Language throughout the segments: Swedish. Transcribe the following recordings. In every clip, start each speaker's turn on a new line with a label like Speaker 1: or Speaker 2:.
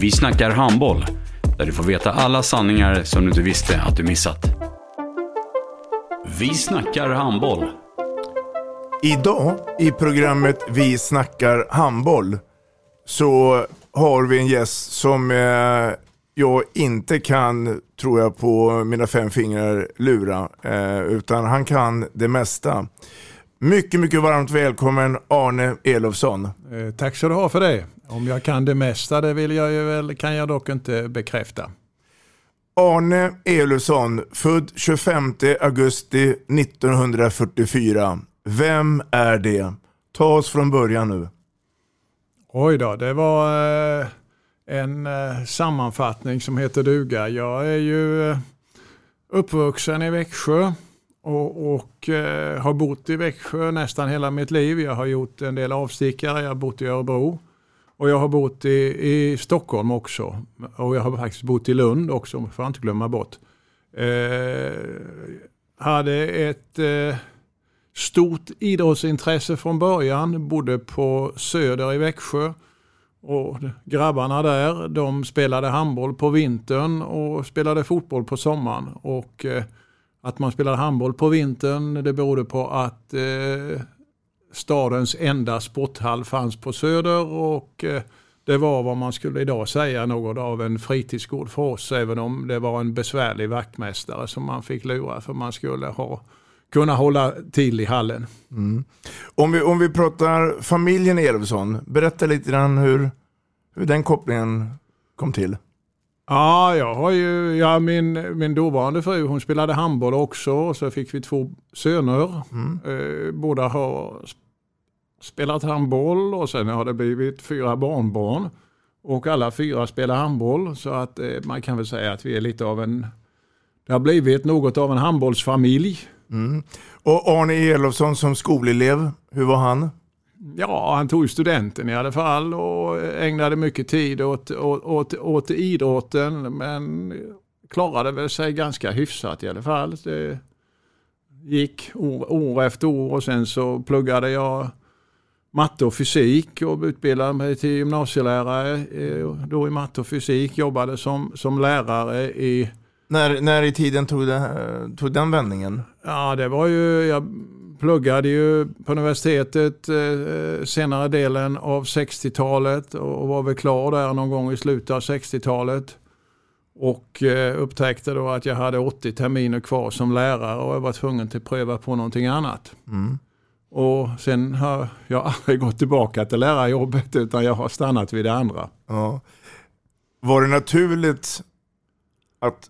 Speaker 1: Vi snackar handboll, där du får veta alla sanningar som du inte visste att du missat. Vi snackar handboll.
Speaker 2: Idag i programmet Vi snackar handboll så har vi en gäst som eh, jag inte kan, tror jag, på mina fem fingrar lura. Eh, utan han kan det mesta. Mycket, mycket varmt välkommen Arne Elofsson.
Speaker 3: Eh, tack så du ha för det. Om jag kan det mesta det vill jag ju väl, kan jag dock inte bekräfta.
Speaker 2: Arne Elofsson, född 25 augusti 1944. Vem är det? Ta oss från början nu.
Speaker 3: Oj då, det var eh, en eh, sammanfattning som heter duga. Jag är ju uppvuxen i Växjö och, och eh, har bott i Växjö nästan hela mitt liv. Jag har gjort en del avstickare, jag har bott i Örebro och jag har bott i, i Stockholm också. Och jag har faktiskt bott i Lund också, får jag inte glömma bort. Eh, hade ett eh, stort idrottsintresse från början, bodde på Söder i Växjö. Och grabbarna där, de spelade handboll på vintern och spelade fotboll på sommaren. Och eh, att man spelade handboll på vintern, det berodde på att eh, stadens enda sporthall fanns på Söder och eh, det var vad man skulle idag säga något av en fritidsgård för oss, även om det var en besvärlig vaktmästare som man fick lura för man skulle ha kunna hålla till i hallen.
Speaker 2: Mm. Om, vi, om vi pratar familjen Elofsson, berätta lite grann hur, hur den kopplingen kom till.
Speaker 3: Ja, jag har ju, ja, min, min dåvarande fru hon spelade handboll också och så fick vi två söner. Mm. Eh, båda har spelat handboll och sen har det blivit fyra barnbarn. Och alla fyra spelar handboll så att eh, man kan väl säga att vi är lite av en, det har blivit något av en handbollsfamilj.
Speaker 2: Mm. Och Arne Elofsson som skolelev, hur var han?
Speaker 3: Ja, han tog studenten i alla fall och ägnade mycket tid åt, åt, åt, åt idrotten men klarade väl sig ganska hyfsat i alla fall. Det gick år, år efter år och sen så pluggade jag matte och fysik och utbildade mig till gymnasielärare eh, då i matte och fysik. Jobbade som, som lärare i...
Speaker 2: När, när i tiden tog, det, tog den vändningen?
Speaker 3: Ja, det var ju... Jag pluggade ju på universitetet eh, senare delen av 60-talet och var väl klar där någon gång i slutet av 60-talet. Och eh, upptäckte då att jag hade 80 terminer kvar som lärare och jag var tvungen att pröva på någonting annat. Mm. Och sen har jag aldrig gått tillbaka till lärarjobbet utan jag har stannat vid det andra.
Speaker 2: Ja. Var det naturligt att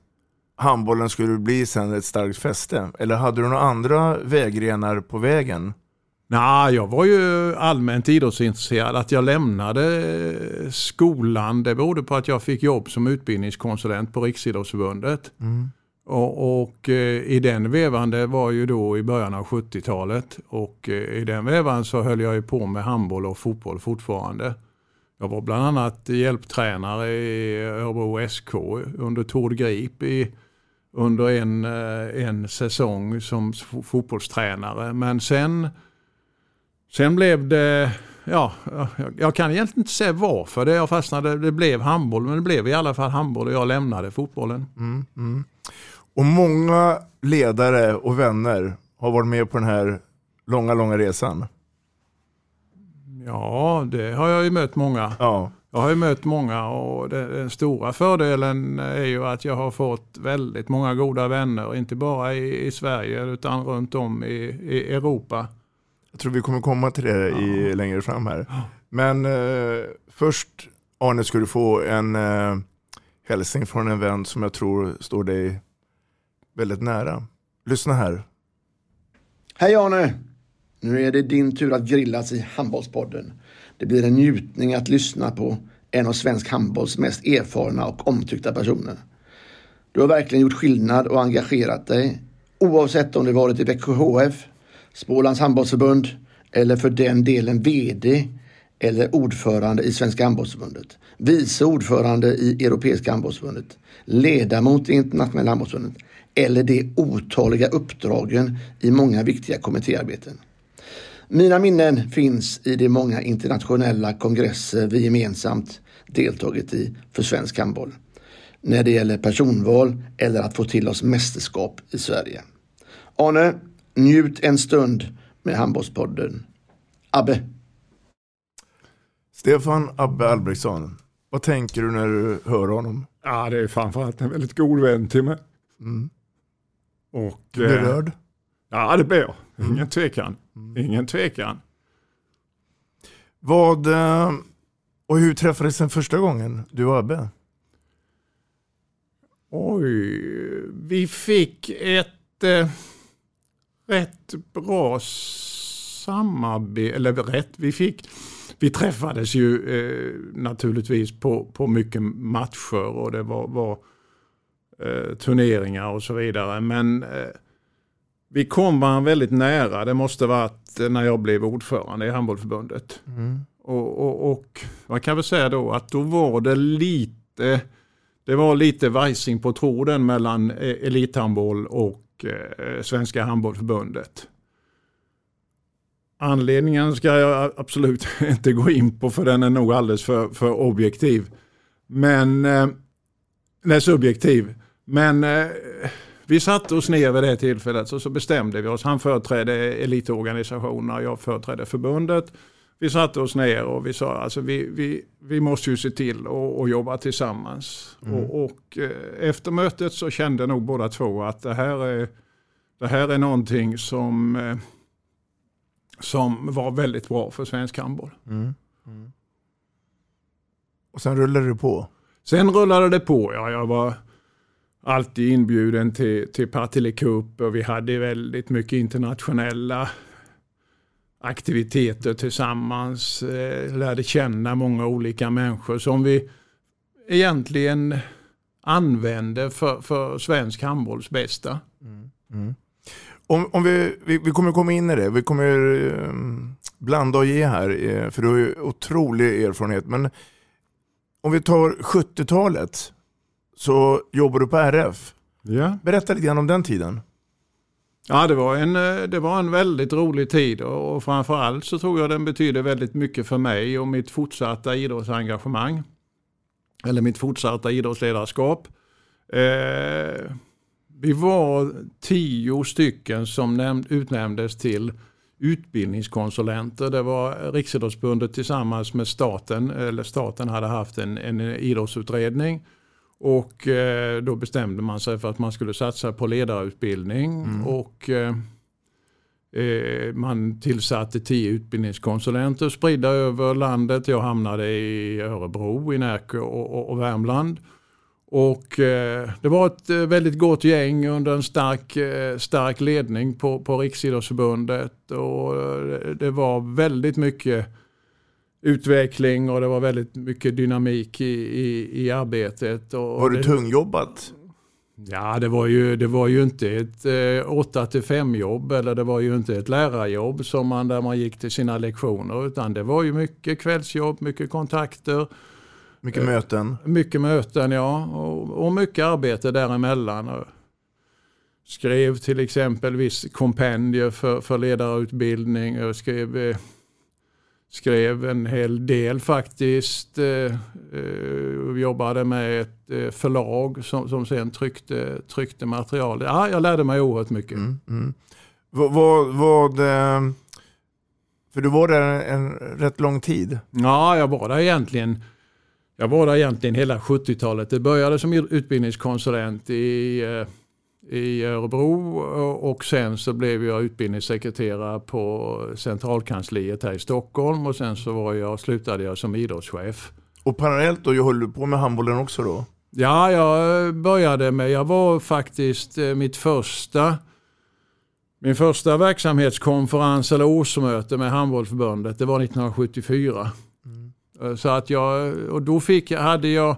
Speaker 2: handbollen skulle bli sen ett starkt fäste? Eller hade du några andra vägrenar på vägen?
Speaker 3: Nej, jag var ju allmänt idrottsintresserad. Att jag lämnade skolan det berodde på att jag fick jobb som utbildningskonsulent på Riksidrottsförbundet. Mm. Och, och eh, i den vevan, det var ju då i början av 70-talet och eh, i den vevan så höll jag ju på med handboll och fotboll fortfarande. Jag var bland annat hjälptränare i Örebro SK under Tord Grip i, under en, eh, en säsong som fotbollstränare. Men sen, sen blev det, ja, jag kan egentligen inte säga varför det jag fastnade. Det blev handboll, men det blev i alla fall handboll och jag lämnade fotbollen. Mm, mm.
Speaker 2: Och många ledare och vänner har varit med på den här långa, långa resan.
Speaker 3: Ja, det har jag ju mött många.
Speaker 2: Ja.
Speaker 3: Jag har ju mött många och den stora fördelen är ju att jag har fått väldigt många goda vänner, inte bara i, i Sverige utan runt om i, i, Europa.
Speaker 2: Jag tror vi kommer komma till det i, ja. längre fram här. Men eh, först Arne ska du få en eh, hälsning från en vän som jag tror står dig väldigt nära. Lyssna här.
Speaker 4: Hej Arne! Nu är det din tur att grillas i Handbollspodden. Det blir en njutning att lyssna på en av svensk handbolls mest erfarna och omtyckta personer. Du har verkligen gjort skillnad och engagerat dig oavsett om det varit i Växjö HF, Smålands handbollsförbund eller för den delen VD eller ordförande i Svenska handbollsförbundet, vice ordförande i Europeiska handbollsförbundet, ledamot i Internationella handbollsförbundet eller de otaliga uppdragen i många viktiga kommittéarbeten. Mina minnen finns i de många internationella kongresser vi gemensamt deltagit i för svensk handboll. När det gäller personval eller att få till oss mästerskap i Sverige. Arne, njut en stund med Handbollspodden. Abbe.
Speaker 2: Stefan Abbe Albrektsson, vad tänker du när du hör honom?
Speaker 3: Ja, det är framförallt en väldigt god vän till mig. Mm.
Speaker 2: Och, du blir eh, rörd?
Speaker 3: Ja, det blir jag. Ingen mm. tvekan. Ingen tvekan.
Speaker 2: Vad, eh, och hur träffades den första gången, du och Abbe?
Speaker 3: Oj, vi fick ett eh, rätt bra samarbete, eller rätt, vi fick, vi träffades ju eh, naturligtvis på, på mycket matcher och det var, var eh, turneringar och så vidare. Men eh, vi kom varandra väldigt nära. Det måste varit när jag blev ordförande i handbollförbundet. Mm. Och, och, och, man kan väl säga då att då var det lite, det var lite vajsing på tråden mellan e- elithandboll och eh, Svenska handbollförbundet. Anledningen ska jag absolut inte gå in på för den är nog alldeles för, för objektiv. Men, eh, nej, subjektiv. Men eh, vi satte oss ner vid det tillfället och så bestämde vi oss. Han företrädde elitorganisationerna, jag företrädde förbundet. Vi satte oss ner och vi sa alltså vi, vi, vi måste ju se till att jobba tillsammans. Mm. Och, och eh, efter mötet så kände nog båda två att det här är, det här är någonting som, eh, som var väldigt bra för svensk handboll. Mm. Mm.
Speaker 2: Och sen rullade det på?
Speaker 3: Sen rullade det på, ja. Jag var alltid inbjuden till, till Partille Cup och vi hade väldigt mycket internationella aktiviteter tillsammans. Eh, lärde känna många olika människor som vi egentligen använde för, för svensk handbolls bästa. Mm.
Speaker 2: Mm. Om, om vi, vi, vi, kommer komma in i det, vi kommer ehm, blanda och ge här, eh, för du har ju otrolig erfarenhet. Men om vi tar 70-talet, så jobbar du på RF.
Speaker 3: Ja.
Speaker 2: Berätta lite grann om den tiden.
Speaker 3: Ja, det var, en, eh, det var en väldigt rolig tid och framförallt så tror jag den betyder väldigt mycket för mig och mitt fortsatta idrottsengagemang. Eller mitt fortsatta idrottsledarskap. Eh, vi var tio stycken som näm- utnämndes till utbildningskonsulenter. Det var Riksidrottsförbundet tillsammans med staten, eller staten hade haft en, en idrottsutredning och eh, då bestämde man sig för att man skulle satsa på ledarutbildning. Mm. Och eh, eh, man tillsatte tio utbildningskonsulenter spridda över landet. Jag hamnade i Örebro, i Närke och, och, och Värmland. Och eh, det var ett eh, väldigt gott gäng under en stark, stark ledning på, på Riksidrottsförbundet. Och det var väldigt mycket utveckling och det var väldigt mycket dynamik i, i, i arbetet. Och
Speaker 2: var du tungjobbat?
Speaker 3: Ja, det var ju, det var ju inte ett eh, 8 till 5 jobb eller det var ju inte ett lärarjobb som man, där man gick till sina lektioner utan det var ju mycket kvällsjobb, mycket kontakter.
Speaker 2: Mycket möten?
Speaker 3: Mycket möten, ja. Och, och mycket arbete däremellan. Skrev till exempel viss kompendier för, för ledarutbildning. Jag skrev eh, skrev en hel del faktiskt. Eh, eh, jobbade med ett eh, förlag som, som sen tryckte, tryckte material. Ja, jag lärde mig oerhört mycket. Mm, mm.
Speaker 2: Vad, vad, eh, för du var där en, rätt lång tid?
Speaker 3: Ja, jag var där egentligen jag var där egentligen hela 70-talet. Det började som utbildningskonsulent i, i Örebro och sen så blev jag utbildningssekreterare på centralkansliet här i Stockholm och sen så var jag, slutade jag som idrottschef.
Speaker 2: Och parallellt då, höll du på med handbollen också då?
Speaker 3: Ja, jag började med, jag var faktiskt eh, mitt första min första verksamhetskonferens eller årsmöte med Handbollförbundet det var 1974. Mm. Så att jag, och då fick, hade jag, eh,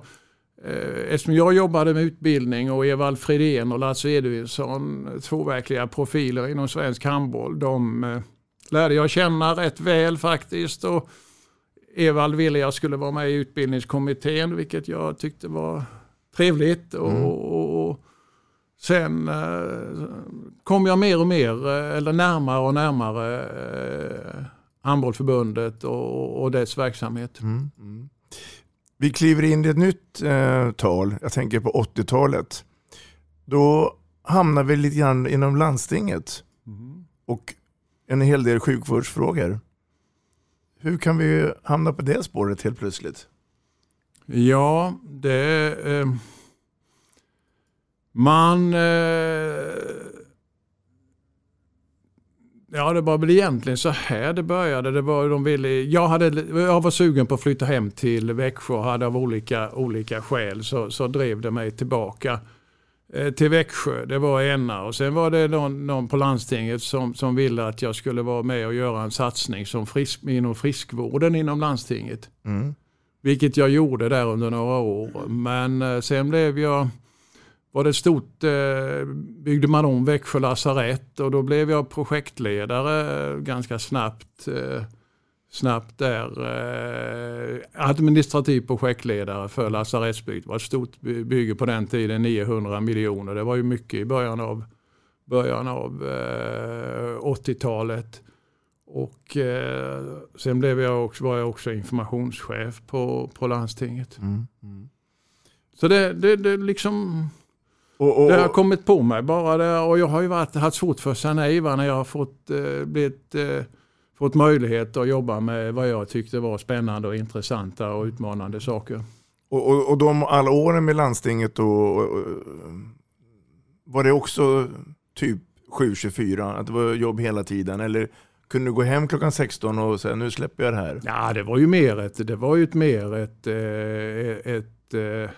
Speaker 3: eftersom jag jobbade med utbildning och Evald Fridén och Lasse Edvinsson, två verkliga profiler inom svensk handboll, de eh, lärde jag känna rätt väl faktiskt. Och Evald ville jag skulle vara med i utbildningskommittén, vilket jag tyckte var trevligt. Och, mm. och, sen eh, kom jag mer och mer, eh, eller närmare och närmare eh, handbollförbundet och, och dess verksamhet. Mm. Mm.
Speaker 2: Vi kliver in i ett nytt eh, tal, jag tänker på 80-talet. Då hamnar vi lite grann inom landstinget mm. och en hel del sjukvårdsfrågor. Hur kan vi hamna på det spåret helt plötsligt?
Speaker 3: Ja, det... Eh, man... Eh, ja, det var väl egentligen så här det började. Det var, de ville, jag, hade, jag var sugen på att flytta hem till Växjö och hade av olika, olika skäl så, så drev det mig tillbaka eh, till Växjö. Det var ena och sen var det någon, någon, på landstinget som, som ville att jag skulle vara med och göra en satsning som frisk, inom friskvården inom landstinget. Mm. Vilket jag gjorde där under några år. Men eh, sen blev jag, var det stort, eh, byggde man om Växjö lasarett och då blev jag projektledare ganska snabbt. Eh, snabbt där. Administrativ projektledare för lasarettsbygget. Det var ett stort bygge på den tiden, 900 miljoner. Det var ju mycket i början av, början av 80-talet. Och eh, sen blev jag också, var jag också informationschef på, på landstinget. Mm, mm. Så det, det, det liksom och, och, det har kommit på mig bara det, och jag har ju varit, haft svårt för att säga nej när jag har fått, eh, blivit, eh, fått möjlighet att jobba med vad jag tyckte var spännande och intressanta och utmanande saker.
Speaker 2: Och, och, och de alla åren med landstinget då, var det också typ 7-24, att det var jobb hela tiden? Eller kunde du gå hem klockan 16 och säga nu släpper jag det här?
Speaker 3: Ja, det var ju mer ett, det var ju ett mer ett, eh, ett, ett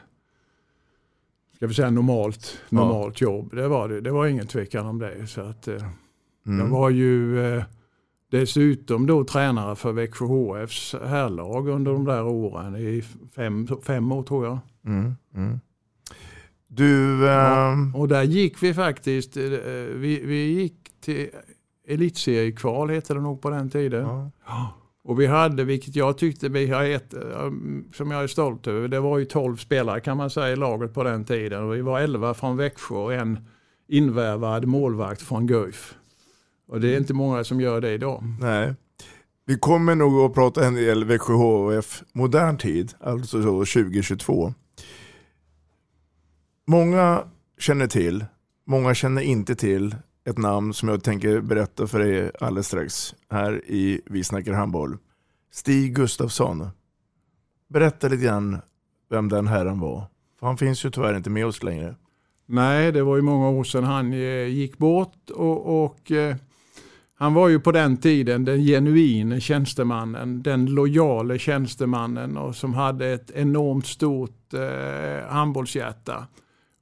Speaker 3: eh, ska vi säga normalt, normalt ja. jobb. Det var det. Det var ingen tvekan om det. Så att, eh, mm. Jag var ju dessutom då tränare för Växjö HFs herrlag under de där åren i fem, fem år tror jag. Mm. Mm.
Speaker 2: Du, ja,
Speaker 3: ehm, och där gick vi faktiskt, vi, vi gick till elitseriekval heter det nog på den tiden. Ja. Och vi hade, vilket jag tyckte vi har ett, um, som jag är stolt över, det var ju 12 spelare kan man säga i laget på den tiden. Och vi var 11 från Växjö och en invärvad målvakt från Guif. Och det är inte många som gör det idag.
Speaker 2: Nej. Vi kommer nog att prata en del Växjö HF modern tid, alltså 2022. Många känner till, många känner inte till ett namn som jag tänker berätta för dig alldeles strax här i Vi snackar handboll. Stig Gustafsson. Berätta lite grann vem den herren var. För han finns ju tyvärr inte med oss längre.
Speaker 3: Nej, det var ju många år sedan han eh, gick bort och, och eh, han var ju på den tiden den genuine tjänstemannen, den lojale tjänstemannen och som hade ett enormt stort eh, handbollshjärta.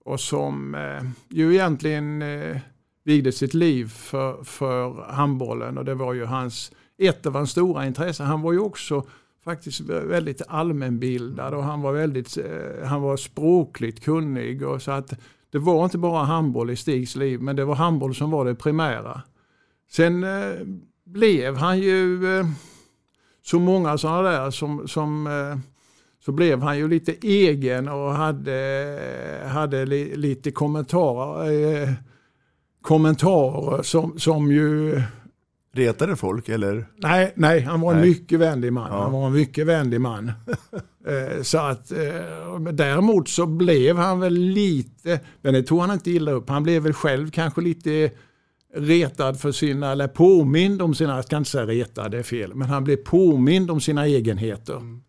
Speaker 3: Och som eh, ju egentligen eh, vigde sitt liv för, för handbollen och det var ju hans, ett av hans stora intressen. Han var ju också faktiskt väldigt allmänbildad och han var väldigt, eh, han var språkligt kunnig och så att det var inte bara handboll i Stigs liv men det var handboll som var det primära. Sen eh, blev han ju eh, så många sådana där som, som eh, så blev han ju lite egen och hade, hade li, lite kommentarer eh, kommentarer som, som ju...
Speaker 2: Retade folk eller?
Speaker 3: Nej, nej han var en nej. mycket vänlig man. Ja. Han var en mycket vänlig man. Eh, så att, eh, däremot så blev han väl lite, men det tog han inte illa upp, han blev väl själv kanske lite retad för sina, eller påmind om sina, jag ska inte säga retad, det är fel, men han blev påmind om sina egenheter. Mm.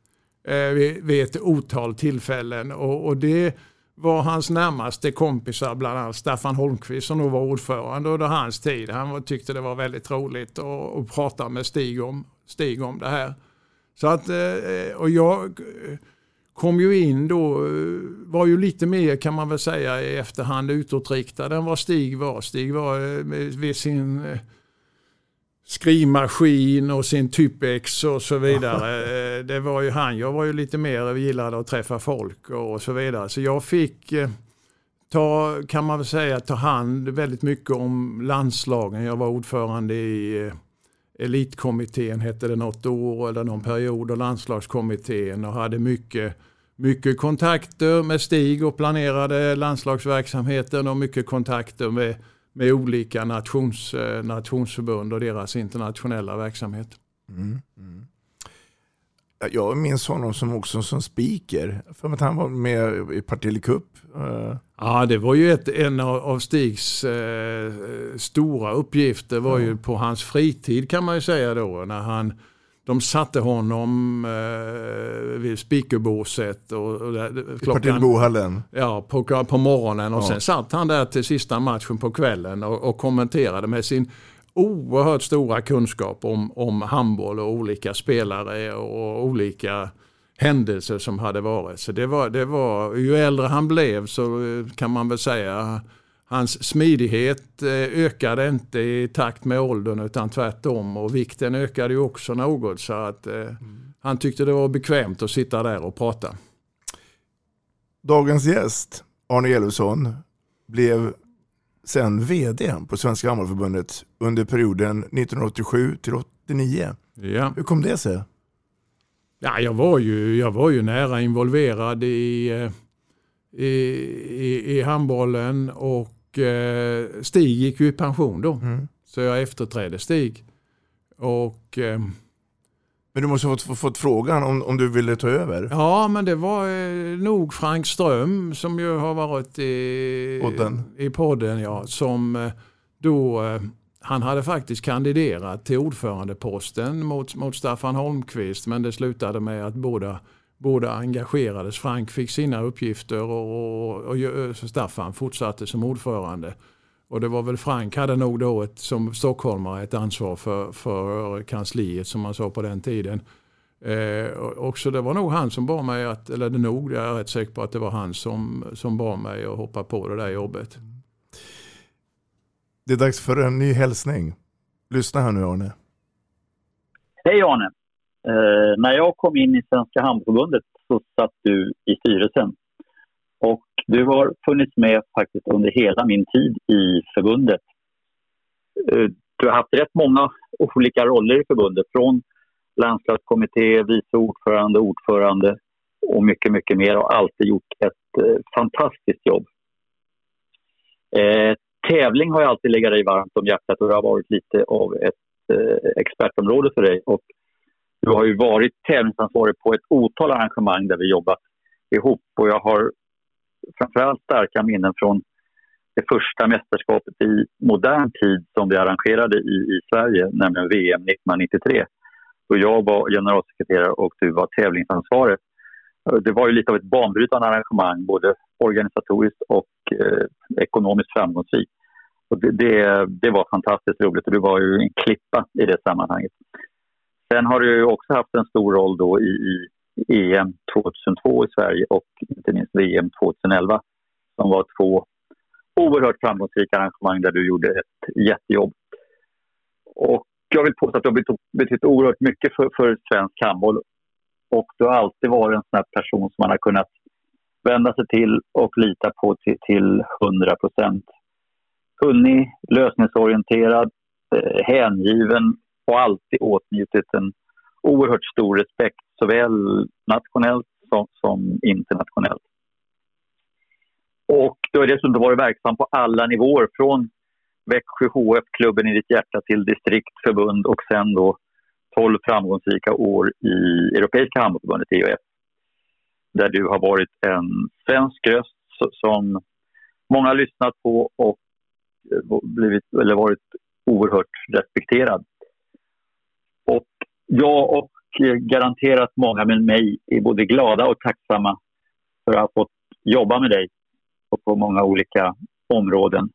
Speaker 3: eh, vid, vid ett otal tillfällen. Och, och det var hans närmaste kompisar, bland annat Staffan Holmqvist som då var ordförande under hans tid. Han tyckte det var väldigt roligt att, att prata med Stig om, Stig om det här. Så att, eh, och jag eh, kom ju in då, eh, var ju lite mer kan man väl säga i efterhand utåtriktad än vad Stig var. Stig var vid sin skrivmaskin och sin Typex och så vidare. Eh, det var ju han. Jag var ju lite mer gillade att träffa folk och så vidare. Så jag fick eh, ta, kan man väl säga, ta hand väldigt mycket om landslagen. Jag var ordförande i eh, elitkommittén hette det något år eller någon period och landslagskommittén och hade mycket, mycket kontakter med Stig och planerade landslagsverksamheten och mycket kontakter med, med olika nations, eh, nationsförbund och deras internationella verksamhet. Mm, mm.
Speaker 2: Jag minns honom som också som speaker. För att han var med i Partille Cup.
Speaker 3: Eh. Ja, det var ju ett, en av Stigs eh, stora uppgifter var ju på hans fritid kan man ju säga då. När han, de satte honom eh, vid speakerbåset. Och, och
Speaker 2: där, Partillebohallen?
Speaker 3: Ja, på, på morgonen. Och ja. sen satt han där till sista matchen på kvällen och, och kommenterade med sin oerhört stora kunskap om, om handboll och olika spelare och olika händelser som hade varit. Så det var, det var, ju äldre han blev så kan man väl säga hans smidighet eh, ökade inte i takt med åldern utan tvärtom och vikten ökade ju också något så att eh, mm. han tyckte det var bekvämt att sitta där och prata.
Speaker 2: Dagens gäst, Arne Elfsson, blev sen vd på Svenska Handbollförbundet under perioden 1987 till 89. Ja. Hur kom det sig?
Speaker 3: Ja, jag, var ju, jag var ju nära involverad i, eh, i, i, i handbollen och eh, Stig gick ju i pension då. Mm. Så jag efterträdde Stig. Och eh,
Speaker 2: men du måste ha fått, fått frågan om, om du ville ta över?
Speaker 3: Ja, men det var eh, nog Frank Ström som ju har varit i podden, i podden ja, som då han hade faktiskt kandiderat till ordförandeposten mot, mot Staffan Holmqvist men det slutade med att båda, båda engagerades. Frank fick sina uppgifter och, och, och Staffan fortsatte som ordförande. Och det var väl Frank hade nog då ett, som stockholmare ett ansvar för, för kansliet som man sa på den tiden. Eh, och så det var nog han som bad mig, att, eller det nog, jag är rätt säker på att det var han som, som bad mig att hoppa på det där jobbet.
Speaker 2: Det är dags för en ny hälsning. Lyssna här nu Arne.
Speaker 5: Hej Arne! Eh, när jag kom in i Svenska Hamnförbundet så satt du i styrelsen. Och du har funnits med faktiskt under hela min tid i förbundet. Eh, du har haft rätt många olika roller i förbundet. Från landslagskommitté, vice ordförande, ordförande och mycket, mycket mer. Och alltid gjort ett eh, fantastiskt jobb. Eh, tävling har jag alltid legat dig varmt om hjärtat och det har varit lite av ett eh, expertområde för dig. Och du har ju varit tävlingsansvarig på ett otal arrangemang där vi jobbat ihop och jag har framförallt starka minnen från det första mästerskapet i modern tid som vi arrangerade i, i Sverige, nämligen VM 1993. Då jag var generalsekreterare och du var tävlingsansvarig. Det var ju lite av ett banbrytande arrangemang, både organisatoriskt och eh, ekonomiskt framgångsrikt. Och det, det, det, var fantastiskt roligt och du var ju en klippa i det sammanhanget. Sen har du också haft en stor roll då i, i EM 2002 i Sverige och inte minst VM 2011 som var två oerhört framgångsrika arrangemang där du gjorde ett jättejobb. Och jag vill påstå att du har betytt oerhört mycket för, för svensk handboll och du har alltid varit en sån person som man har kunnat vända sig till och lita på till, till 100 procent. Kunnig, lösningsorienterad, eh, hängiven och alltid åtnjutit en oerhört stor respekt såväl nationellt som, som internationellt. Och du har dessutom varit verksam på alla nivåer från Växjö HF, klubben i ditt hjärta, till distrikt, förbund och sen då 12 framgångsrika år i Europeiska handbollsförbundet, EOF. Där du har varit en svensk röst som många har lyssnat på och eh, blivit, eller varit oerhört respekterad. Jag och eh, garanterat många med mig är både glada och tacksamma för att ha fått jobba med dig på många olika områden.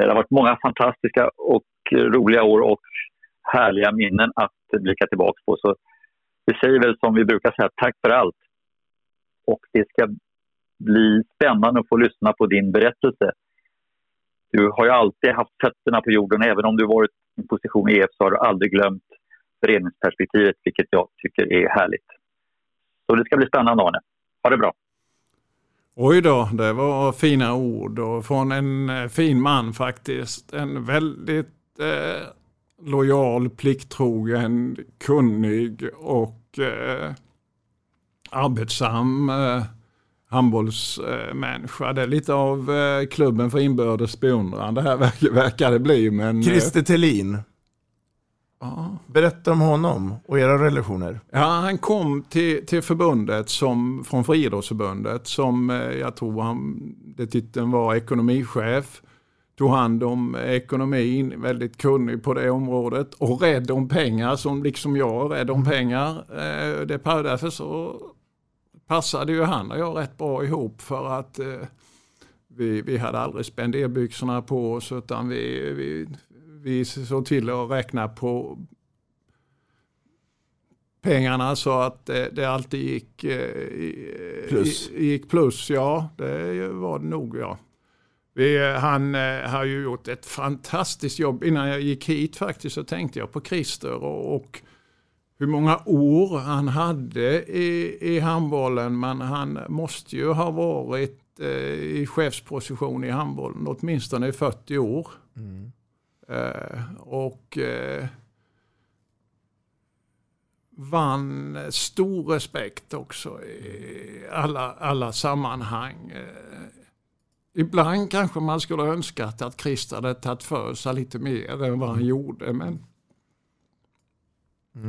Speaker 5: Eh, det har varit många fantastiska och roliga år och härliga minnen att blicka tillbaka på. Så vi säger väl som vi brukar säga, tack för allt. Och det ska bli spännande att få lyssna på din berättelse. Du har ju alltid haft fötterna på jorden, även om du varit i en position i EF så har du aldrig glömt föreningsperspektivet, vilket jag tycker är härligt. Så det ska bli spännande Arne. Ha det bra!
Speaker 3: Oj då, det var fina ord och från en eh, fin man faktiskt. En väldigt eh, lojal, plikttrogen, kunnig och eh, arbetsam eh, handbollsmänniska. Det är lite av eh, klubben för inbördes beundran det här verkar, verkar det bli. Men, eh,
Speaker 2: Christer Thelin.
Speaker 3: Ja.
Speaker 2: Berätta om honom och era relationer.
Speaker 3: Ja, han kom till, till förbundet som, från Friidrottsförbundet som eh, jag tror han, det titeln var ekonomichef. Tog hand om ekonomin, väldigt kunnig på det området och rädd om pengar som liksom jag rädd om pengar. Eh, Det, därför så passade ju han och jag rätt bra ihop för att eh, vi, vi hade aldrig spenderbyxorna på oss utan vi, vi, vi såg till att räkna på pengarna så att det, det alltid gick eh,
Speaker 2: Plus.
Speaker 3: gick plus. Ja, det var det nog ja. Vi, han eh, har ju gjort ett fantastiskt jobb. Innan jag gick hit faktiskt så tänkte jag på Christer och, och hur många år han hade i, i handbollen. Men han måste ju ha varit eh, i chefsposition i handbollen åtminstone i 40 år. Eh, och eh, vann stor respekt också i alla, alla sammanhang. Eh, ibland kanske man skulle önskat att Christer hade tagit för sig lite mer än vad han gjorde. Men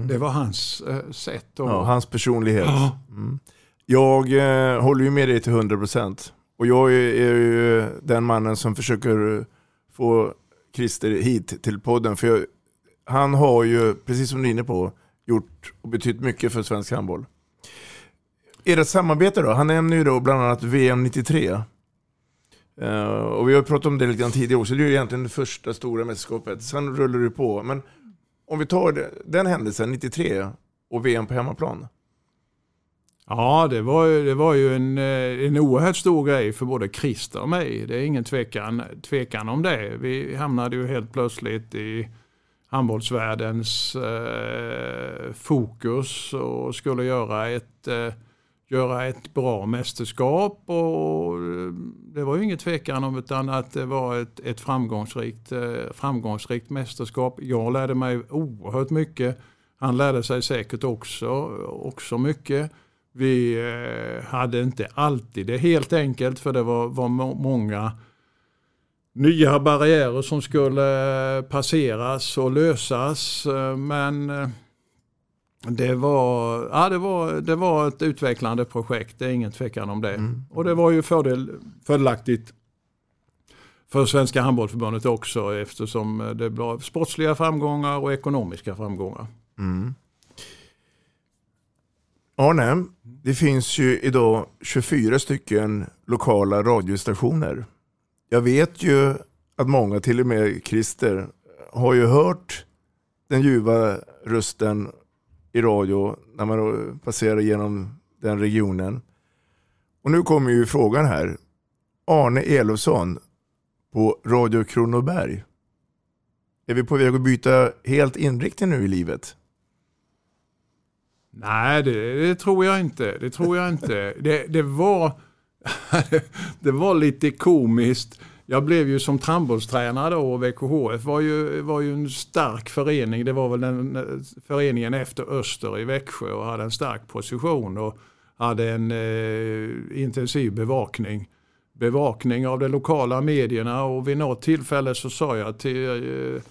Speaker 3: det var hans eh, sätt. att-
Speaker 2: Ja, hans personlighet.
Speaker 3: Ja.
Speaker 2: Mm. Jag eh, håller ju med dig till 100%. Och jag är, är ju den mannen som försöker få Christer hit till podden. För jag, han har ju, precis som du är inne på, gjort och betytt mycket för svensk handboll. Ert samarbete då? Han nämner ju då bland annat VM 93. Uh, och vi har pratat om det lite grann tidigare också. Det är ju egentligen det första stora mästerskapet. Sen rullar det på. Men om vi tar det, den händelsen, 93, och VM på hemmaplan.
Speaker 3: Ja, det var, ju- det var ju en, eh, en oerhört stor grej för både Christer och mig. Det är ingen tvekan, tvekan om det. Vi hamnade ju helt plötsligt i handbollsvärldens eh, fokus och skulle göra ett, eh, göra ett bra mästerskap. Och eh, det var ju ingen tvekan om utan att det var ett, ett framgångsrikt, eh, framgångsrikt mästerskap. Jag lärde mig oerhört mycket. Han lärde sig säkert också, också mycket. Vi eh, hade inte alltid det helt enkelt för det var, var må- många nya barriärer som skulle eh, passeras och lösas. eh, Men det var, ja, det, var, det var ett utvecklande projekt, det är ingen tvekan om det. Och det var ju fördel, fördelaktigt för Svenska handbollsförbundet också eftersom det blev sportsliga framgångar och ekonomiska framgångar.
Speaker 2: Mm. Arne, det finns ju idag 24 stycken lokala radiostationer. Jag vet ju att många, till och med Christer, har ju hört den ljuva rösten i radio när man passerar genom den regionen. Och nu kommer ju frågan här. Arne Elofsson på Radio Kronoberg. Är vi på väg att byta helt inriktning nu i livet?
Speaker 3: Nej, det, det tror jag inte. Det tror jag inte. Det, det, var, det var lite komiskt. Jag blev ju som handbollstränare då och VKHF var ju, var ju en stark förening. Det var väl den föreningen efter Öster i Växjö och hade en stark position och hade en eh, intensiv bevakning. Bevakning av de lokala medierna och vid något tillfälle så sa jag till eh,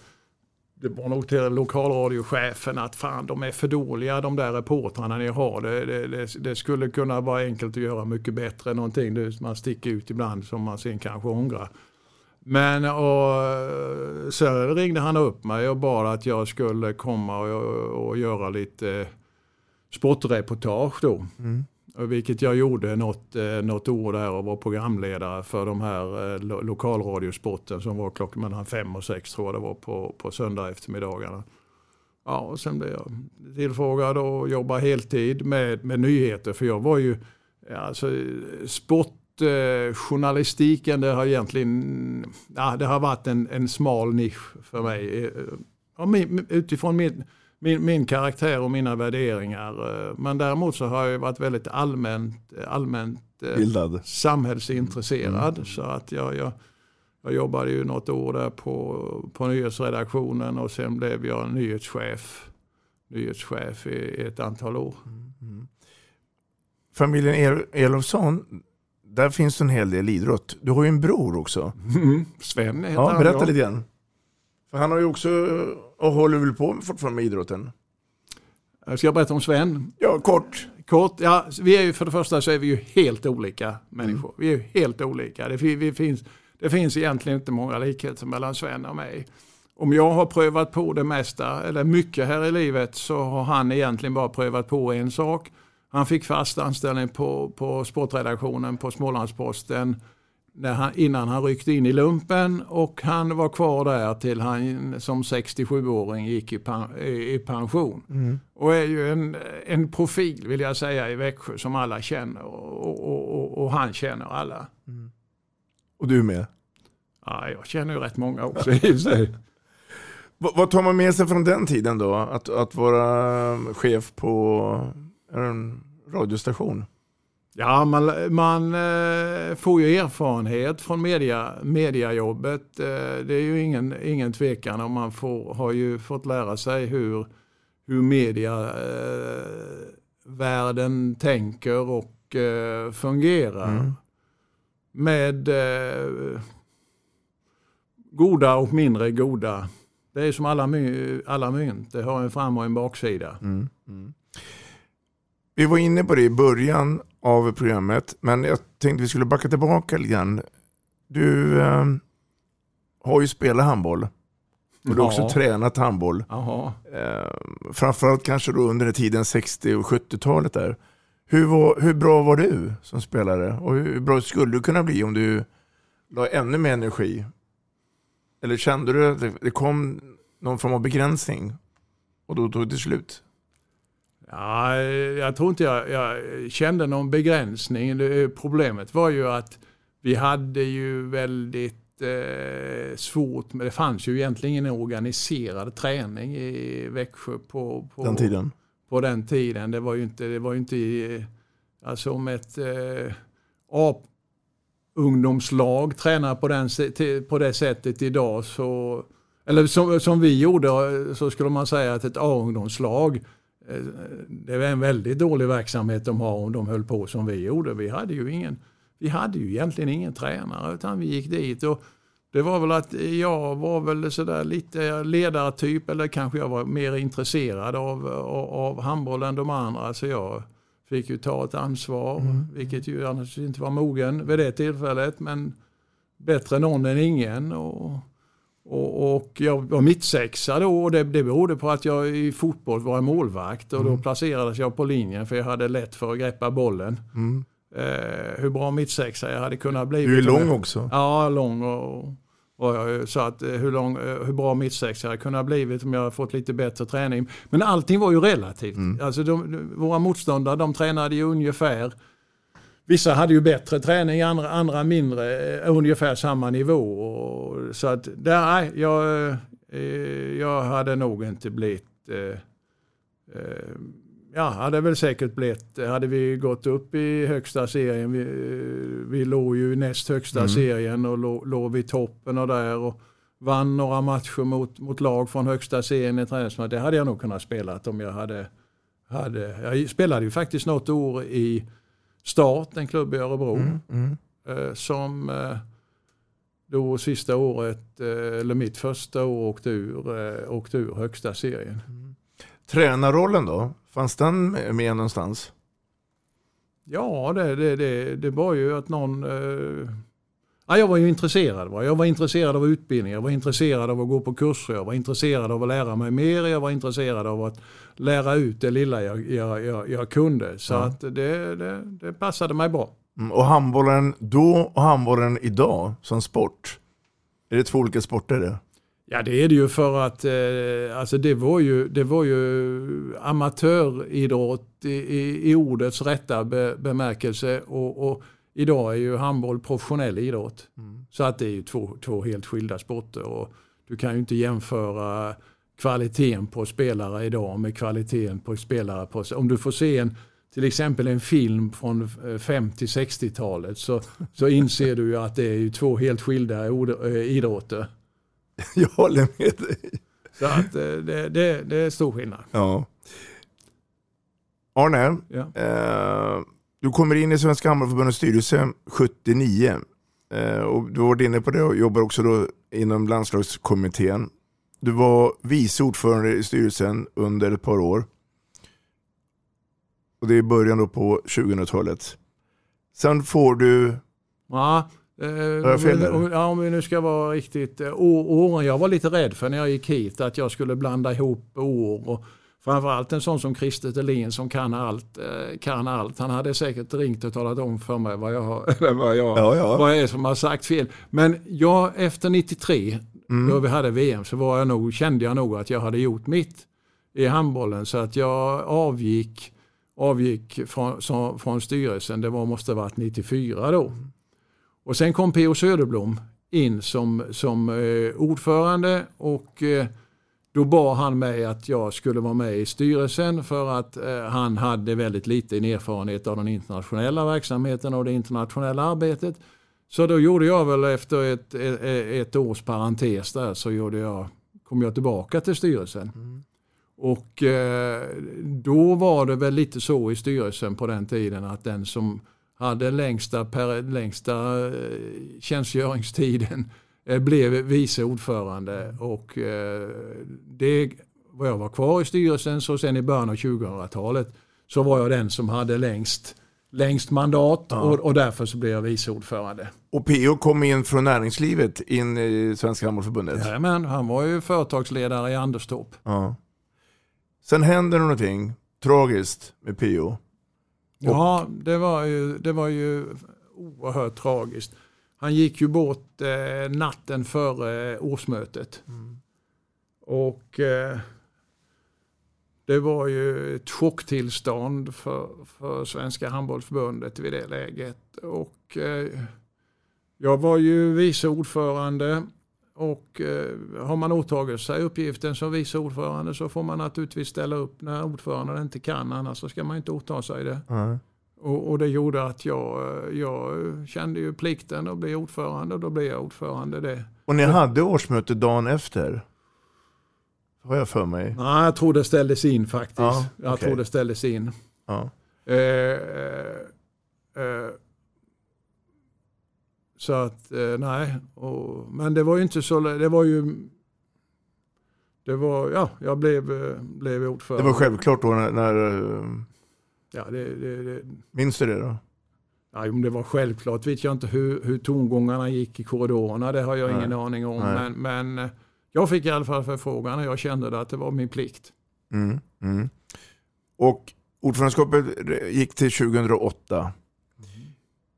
Speaker 3: det var nog till lokalradiochefen att fan de är för dåliga de där reportrarna ni har. Det, det, det, det skulle kunna vara enkelt att göra mycket bättre. Någonting det, man sticker ut ibland som man sen kanske ångrar. Men och, så ringde han upp mig och bad att jag skulle komma och, och göra lite eh, sportreportage då.
Speaker 2: Mm.
Speaker 3: Vilket jag gjorde något, eh, något år där och var programledare för de här eh, lo lokalradiosporten som var klockan mellan fem och sex tror jag det var på, på söndag eftermiddagarna. Ja, och sen blev jag tillfrågad att jobba heltid med, med nyheter för jag var ju, alltså sportjournalistiken eh, det har egentligen, ja, det har varit en, en smal nisch för mig. Ja, min, utifrån min, min, min karaktär och mina värderingar. Men däremot så har jag varit väldigt allmänt, allmänt
Speaker 2: Bildad.
Speaker 3: samhällsintresserad. Mm. Så att jag, jag, jag jobbade ju något år där på, på nyhetsredaktionen och sen blev jag nyhetschef, nyhetschef i, i ett antal år.
Speaker 2: Mm. Familjen El Elofsson, där finns en hel del idrott. Du har ju en bror också.
Speaker 3: Mm. Sven heter
Speaker 2: ja,
Speaker 3: han.
Speaker 2: Berätta lite grann. För han har ju också, och håller väl på fortfarande med idrotten?
Speaker 3: Ska jag berätta om Sven?
Speaker 2: Ja, kort.
Speaker 3: Kort, ja, vi är ju för det första så är vi ju helt olika människor. Vi är ju helt olika. Det, vi finns, det finns egentligen inte många likheter mellan Sven och mig. Om jag har prövat på det mesta, eller mycket här i livet, så har han egentligen bara prövat på en sak. Han fick fast anställning på, på sportredaktionen på Smålandsposten när han, innan han ryckte in i lumpen och han var kvar där till han som 67-åring gick i, pan, i pension.
Speaker 2: Mm.
Speaker 3: Och är ju en, en profil vill jag säga i Växjö som alla känner och, och, och, och han känner alla.
Speaker 2: Mm. Och du med?
Speaker 3: Ja, jag känner ju rätt många också i sig.
Speaker 2: Vad tar man med sig från den tiden då? Att, att vara chef på en radiostation?
Speaker 3: Ja, man, man eh, får ju erfarenhet från media, mediajobbet. Eh, det är ju ingen, ingen tvekan om man får, har ju fått lära sig hur, hur mediavärlden eh, tänker och fungerar.
Speaker 2: Mm.
Speaker 3: Med goda och mindre goda. Det är som alla, my, alla mynt, det har en fram och en baksida.
Speaker 2: Mm. Mm. Vi var inne på det i början av programmet, men jag tänkte vi skulle backa tillbaka lite grann. Du eh, har ju spelat handboll. Och du har också
Speaker 3: Ja.
Speaker 2: tränat handboll.
Speaker 3: Jaha.
Speaker 2: Eh, framförallt kanske då under den tiden 60 och 70-talet där. Hur, var, hur bra var du som spelare? Och hur bra skulle du kunna bli om du la ännu mer energi? Eller kände du att det- det kom någon form av begränsning? Och då tog det slut?
Speaker 3: Ja, jag tror inte jag, jag kände någon begränsning. Det, problemet var ju att vi hade ju väldigt eh, svårt, men det fanns ju egentligen ingen organiserad träning i Växjö på, på
Speaker 2: Den tiden?
Speaker 3: På den tiden. Det var ju inte, det var ju inte alltså om ett eh, A-ungdomslag tränar på, den, på det sättet idag så, eller som, som vi gjorde så skulle man säga att ett A-ungdomslag eh, det är en väldigt dålig verksamhet de har om de höll på som vi gjorde. Vi hade ju ingen, vi hade ju egentligen ingen tränare utan vi gick dit och det var väl att jag var väl sådär lite ledartyp eller kanske jag var mer intresserad av, av, av handboll än de andra. Så jag fick ju ta ett ansvar, vilket ju annars inte var mogen vid det tillfället. Men bättre någon än ingen. Och, och, och jag var mittsexa då och det, det berodde på att jag i fotboll var målvakt och då placerades jag på linjen för jag hade lätt för att greppa bollen.
Speaker 2: Mm.
Speaker 3: Eh, hur bra mittsexa jag hade kunnat bli.
Speaker 2: Du är lång också.
Speaker 3: Ja, lång och, och jag sa att eh, hur, lång, eh, hur bra mittsexa jag hade kunnat blivit om jag hade fått lite bättre träning. Men allting var ju relativt. Alltså de, våra motståndare de tränade ju ungefär Vissa hade ju bättre träning, andra, andra mindre, eh, ungefär samma nivå. Och, så att, nej, jag, eh, jag hade nog inte blivit... Eh, eh, ja, hade väl säkert blivit, hade vi gått upp i högsta serien, vi, vi låg ju i näst högsta
Speaker 2: Mm.
Speaker 3: serien och låg, låg vid toppen och där och vann några matcher mot, mot lag från högsta serien i träningsmatch. Det hade jag nog kunnat spela om jag hade, hade... Jag spelade ju faktiskt något år i Start, en klubb i Örebro.
Speaker 2: Mm.
Speaker 3: Eh, som eh, då sista året, eh, eller mitt första år, åkte ur, eh, åkte ur högsta serien.
Speaker 2: Tränarrollen då? Fanns den med någonstans?
Speaker 3: Ja, det, det, det, det var ju att någon... Ja, jag var ju intresserad. Va? Jag var intresserad av utbildning, jag var intresserad av att gå på kurser, jag var intresserad av att lära mig mer, jag var intresserad av att lära ut det lilla jag, jag, jag, jag kunde. Så
Speaker 2: Ja.
Speaker 3: att det, det, det passade mig bra.
Speaker 2: Mm, Och handbollen då och handbollen idag som sport. Är det två olika sporter det?
Speaker 3: Ja det är det ju för att eh, alltså det, var ju, det var ju amatöridrott i, i, i ordets rätta be, bemärkelse och, och idag är ju handboll professionell idrott. Så att det är ju två, två helt skilda sporter och du kan ju inte jämföra kvaliteten på spelare idag med kvaliteten på spelare på... Om du får se en, till exempel en film från eh, 50-60-talet så, så inser du ju att det är ju två helt skilda eh, idrotter.
Speaker 2: Jag håller med dig.
Speaker 3: Så att eh, det, det, det är stor skillnad.
Speaker 2: Ja. Arne,
Speaker 3: Ja.
Speaker 2: eh, du kommer in i Svenska Handbollförbundets styrelse 79. Eh, och du har varit inne på det och jobbar också då inom landslagskommittén. Du var vice ordförande i styrelsen under ett par år. Och det är början då på 2000-talet. Sen får du...
Speaker 3: Ja, eh,
Speaker 2: jag fel
Speaker 3: om, ja, om vi nu ska vara riktigt... eh, Åren, jag var lite rädd för när jag gick hit att jag skulle blanda ihop år. Och framförallt en sån som Christer Thelin som kan allt, eh, kan allt. Han hade säkert ringt och talat om för mig vad jag, har, vad jag,
Speaker 2: Ja, ja.
Speaker 3: vad jag är som har sagt fel. Men jag efter 93,
Speaker 2: Mm.
Speaker 3: då vi hade VM, så var jag nog, kände jag nog att jag hade gjort mitt i handbollen. Så att jag avgick, avgick från, som, från styrelsen, det var, måste ha varit 94 då. Och sen kom P.O. Söderblom in som, som eh, ordförande och eh, då bad han mig att jag skulle vara med i styrelsen för att eh, han hade väldigt liten erfarenhet av den internationella verksamheten och det internationella arbetet. Så då gjorde jag väl efter ett, ett, ett års parentes där så gjorde jag, kom jag tillbaka till styrelsen. Och eh, då var det väl lite så i styrelsen på den tiden att den som hade längsta, per, längsta eh, tjänstgöringstiden blev vice ordförande. Och eh, det var jag var kvar i styrelsen så sen i början av 2000-talet så var jag den som hade längst, längst mandat
Speaker 2: Ja.
Speaker 3: och, och därför så blev jag vice ordförande.
Speaker 2: Och PO kom in från näringslivet in i Svenska Handbollförbundet.
Speaker 3: Jajamän, han var ju företagsledare i Anderstorp.
Speaker 2: Ja. Sen händer någonting tragiskt med PO.
Speaker 3: Ja, det var, ju, det var ju oerhört tragiskt. Han gick ju bort eh, natten före eh, årsmötet. Och eh, det var ju ett chocktillstånd för, för Svenska handbollsförbundet vid det läget. Och eh, jag var ju vice ordförande och eh, har man åtagit sig uppgiften som vice ordförande så får man naturligtvis ställa upp när ordföranden inte kan, annars så ska man inte åta sig det.
Speaker 2: Ja.
Speaker 3: Och, och det gjorde att jag, eh, jag kände ju plikten att bli ordförande och då blev jag ordförande. Det.
Speaker 2: Och ni hade årsmöte dagen efter? Har jag för mig.
Speaker 3: Nej, jag tror det ställdes in faktiskt.
Speaker 2: Ja,
Speaker 3: Jag
Speaker 2: okej.
Speaker 3: tror det ställdes in.
Speaker 2: Ja.
Speaker 3: Eh, eh, eh, så att, eh, nej. Och, men det var ju inte så, det var ju, det var, ja, jag blev, eh, blev
Speaker 2: Det
Speaker 3: ordförande.
Speaker 2: var självklart då när, när
Speaker 3: Ja, det, det, det,
Speaker 2: minns du det då?
Speaker 3: Ja, om det var självklart vet jag inte hur, hur tongångarna gick i korridorerna. Det har jag
Speaker 2: Nej.
Speaker 3: ingen aning om.
Speaker 2: Nej.
Speaker 3: Men, men eh, jag fick i alla fall förfrågan och jag kände att det var min plikt.
Speaker 2: Mm, mm. Och ordförandeskapet gick till 2008.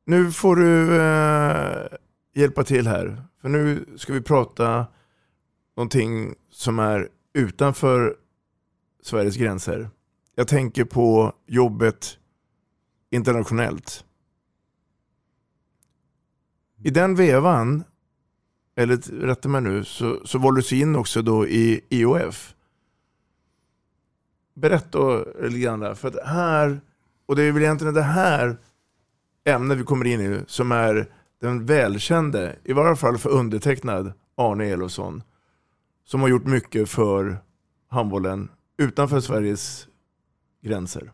Speaker 2: Nu får du eh, hjälpa till här. För nu ska vi prata någonting som är utanför Sveriges gränser. Jag tänker på jobbet internationellt. I den vevan, eller rätta mig nu, så, så valdes du in också då i IOF. Berätta lite grann där, för att här, och det är väl egentligen det här ämnet vi kommer in i som är den välkände, i varje fall för undertecknad, Arne Elofsson. Som har gjort mycket för handbollen utanför Sveriges gränser.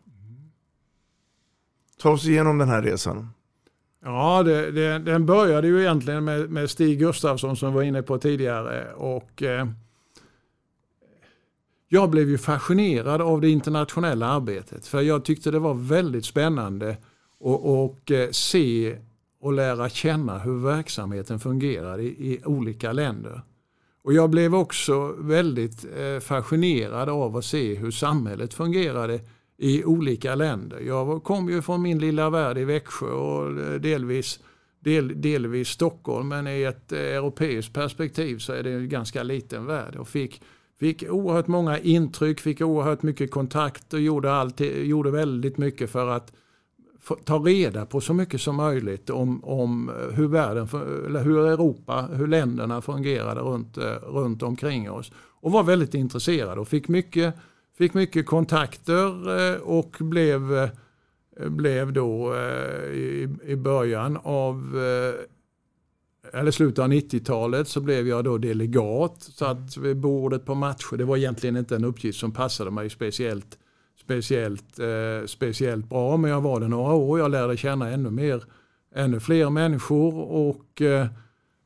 Speaker 2: Ta oss igenom den här resan.
Speaker 3: Ja, det, det, den började ju egentligen med, med Stig Gustafsson som var inne på tidigare. Och, eh, jag blev ju fascinerad av det internationella arbetet. För jag tyckte det var väldigt spännande att och, eh, se och lära känna hur verksamheten fungerar i, i olika länder. Och jag blev också väldigt eh, fascinerad av att se hur samhället fungerade i olika länder. Jag kom ju från min lilla värld i Växjö och eh, delvis, del, delvis Stockholm men i ett eh, europeiskt perspektiv så är det en ganska liten värld. Och fick, fick oerhört många intryck, fick oerhört mycket kontakt och gjorde, alltid, gjorde väldigt mycket för att ta reda på så mycket som möjligt om, om eh, hur, världen, eller hur Europa, hur länderna fungerade runt, runt omkring oss. Och var väldigt intresserad och fick mycket, fick mycket kontakter eh, och blev, eh, blev då i, i början av eller slutet av 90-talet så blev jag då delegat. Satt vid bordet på matcher. Det var egentligen inte en uppgift som passade mig speciellt speciellt, eh, speciellt bra. Men jag var det några år. Jag lärde känna ännu mer, ännu fler människor och eh,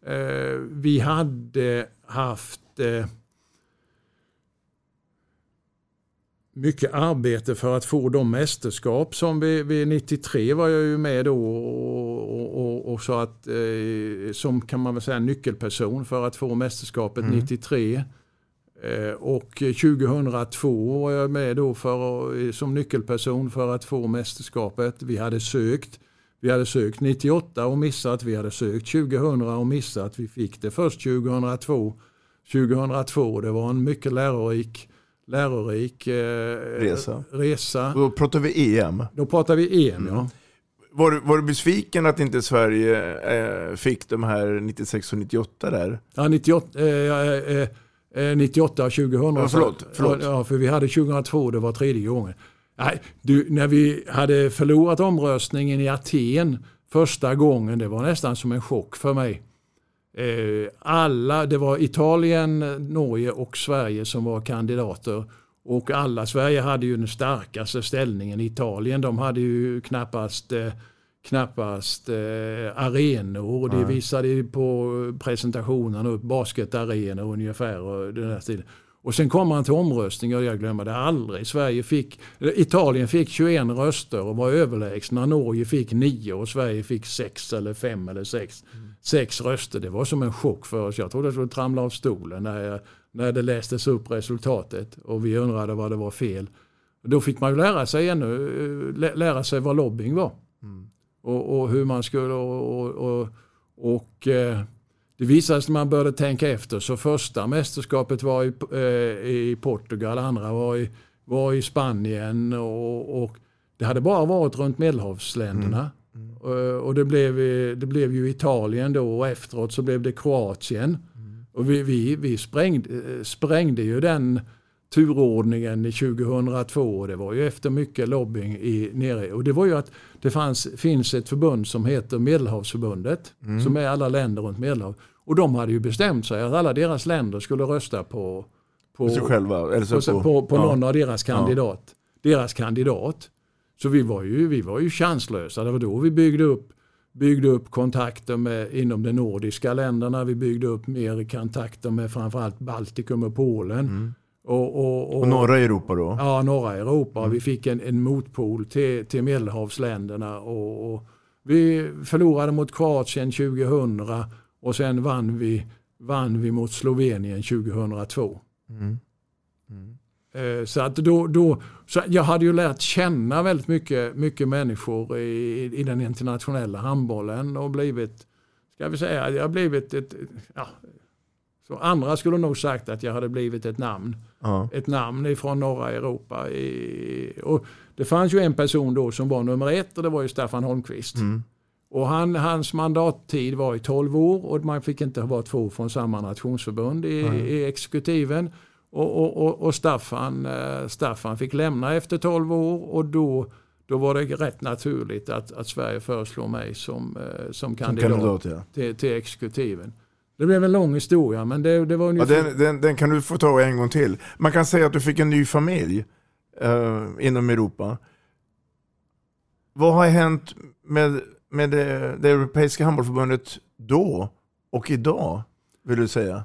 Speaker 3: eh vi hade haft eh, mycket arbete för att få de mästerskap som vi, vi 93 var jag ju med då och, och, och, och så att eh, som kan man väl säga nyckelperson för att få mästerskapet mm. 93. Eh, och 2002 var jag med då för, som nyckelperson för att få mästerskapet. Vi hade sökt. Vi hade sökt 98 och missat. Vi hade sökt 2000 och missat. Vi fick det först 2002. 2002 det var en mycket lärorik, lärorik eh,
Speaker 2: resa.
Speaker 3: resa.
Speaker 2: Då pratar vi EM.
Speaker 3: Då pratar vi EM mm. ja.
Speaker 2: Var, var du besviken att inte Sverige eh, fick de här 96 och 98 där?
Speaker 3: Ja, 98. Eh, eh, 98 och 2000.
Speaker 2: Ja, förlåt, förlåt.
Speaker 3: Ja, för vi hade 2002, det var tredje gången. Nej, du, när vi hade förlorat omröstningen i Aten första gången, det var nästan som en chock för mig. Eh, alla, det var Italien, Norge och Sverige som var kandidater. Och alla, Sverige hade ju den starkaste ställningen. Italien, de hade ju knappast eh, knappast eh, arenor. Det visade på presentationen upp basketarenor ungefär. Och, den här stilen. och sen kommer han till omröstning och jag glömmer det aldrig. Sverige fick, Italien fick 21 röster och var överlägsna. Norge fick 9 och Sverige fick 6 eller 5 eller 6. Mm. 6 röster. Det var som en chock för oss. Jag trodde jag skulle tramla av stolen när, jag, när det lästes upp resultatet. Och vi undrade vad det var fel. Då fick man lära sig, ännu, eh, lära sig vad lobbying var. Mm och, och hur man skulle och, och, och eh, det visade sig när man började tänka efter så första mästerskapet var i, eh, i Portugal, andra var i, var i Spanien och, och det hade bara varit runt medelhavsländerna. Mm. Mm. Och det blev, det blev ju Italien då och efteråt så blev det Kroatien. Mm. Och vi, vi, vi sprängde, sprängde ju den turordningen 2002. Det var ju efter mycket lobbying i, nere. Och det var ju att det fanns, finns ett förbund som heter Medelhavsförbundet. Mm. Som är alla länder runt Medelhav. Och de hade ju bestämt sig att alla deras länder skulle rösta på, på,
Speaker 2: själva,
Speaker 3: så på, på, på ja. någon av deras kandidat. Ja. Deras kandidat. Så vi var ju, vi var ju chanslösa. Det var då vi byggde upp byggde upp kontakter med, inom de nordiska länderna. Vi byggde upp mer kontakter med framförallt Baltikum och Polen. Mm.
Speaker 2: Och, och, och, och, norra Europa då?
Speaker 3: Ja, norra Europa. Mm. Vi fick en, en motpol till, till medelhavsländerna. Och, vi förlorade mot Kroatien 2000 och sen vann vi, vann vi mot Slovenien 2002. Mm. Mm. Eh, så att då, då, så jag hade ju lärt känna väldigt mycket, mycket människor i, i den internationella handbollen och blivit, ska vi säga, jag har blivit ett, ja, så andra skulle nog sagt att jag hade blivit ett namn. Ja. Ett namn ifrån norra Europa. I, och det fanns ju en person då som var nummer ett och det var ju Staffan Holmqvist. Mm. Och han, hans mandattid var i 12 år och man fick inte vara två från samma nationsförbund i, mm. i exekutiven. Och, och, och, Staffan, äh, Staffan fick lämna efter 12 år och då, då var det rätt naturligt att, att Sverige föreslår mig som, äh, som kandidat, som kandidat ja. till, till exekutiven. Det blev en lång historia men det, det var ungefär...
Speaker 2: Ja, den, den, den, kan du få ta en gång till. Man kan säga att du fick en ny familj uh, inom Europa. Vad har hänt med, med det, det Europeiska handbollsförbundet då och idag, vill du säga?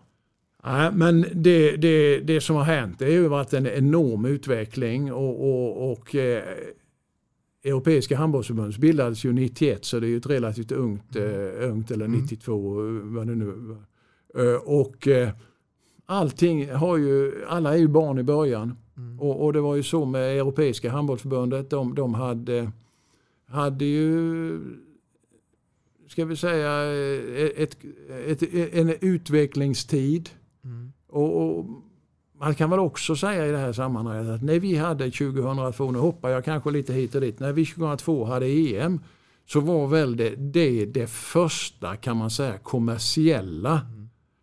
Speaker 3: Nej, men det, det, det som har hänt det har ju varit en enorm utveckling och, och, och eh, Europeiska handbollsförbundet bildades ju 91 så det är ju ett relativt ungt, eh, ungt eller 92 vad det nu. Eh, Och eh, allting har ju, alla är ju barn i början. Och, och det var ju så med Europeiska handbollsförbundet. De, de hade, hade ju, ska vi säga, ett, ett, en utvecklingstid. Och, och man kan väl också säga i det här sammanhanget att när vi hade 2002, nu hoppar jag kanske lite hit och dit, när vi 2002 hade EM så var väl det det, det första kan man säga kommersiella,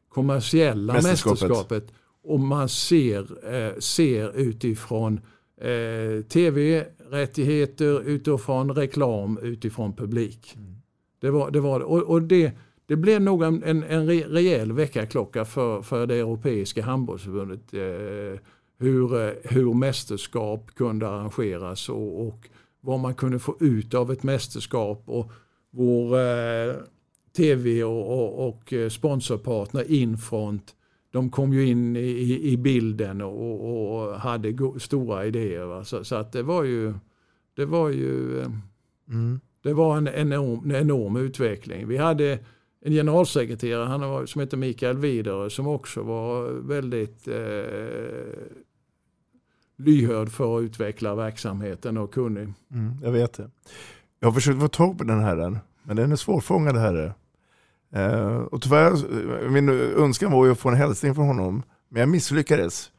Speaker 3: kommersiella
Speaker 2: Mästerskapet.
Speaker 3: mästerskapet. Och man ser, eh, ser utifrån eh, tv-rättigheter, utifrån reklam, utifrån publik. Det var det. Var, och, och det, det blev nog en, en, en re- rejäl väckarklocka för, för det europeiska handbollsförbundet. Eh, hur, eh, hur mästerskap kunde arrangeras och, och vad man kunde få ut av ett mästerskap. Och vår eh, tv och, och, och eh, sponsorpartner Infront de kom ju in i, i, bilden och, och hade go- stora idéer. Så, så att det var ju, det var ju eh, det var en enorm, en enorm utveckling. Vi hade en generalsekreterare han var, som heter Mikael Vidare som också var väldigt eh, lyhörd för att utveckla verksamheten och kunnig.
Speaker 2: Mm, jag vet det. Jag har försökt få tag på den här, men den är svårfångad herre. Eh, och tyvärr, eh, min önskan var ju att få en hälsning från honom, men jag misslyckades.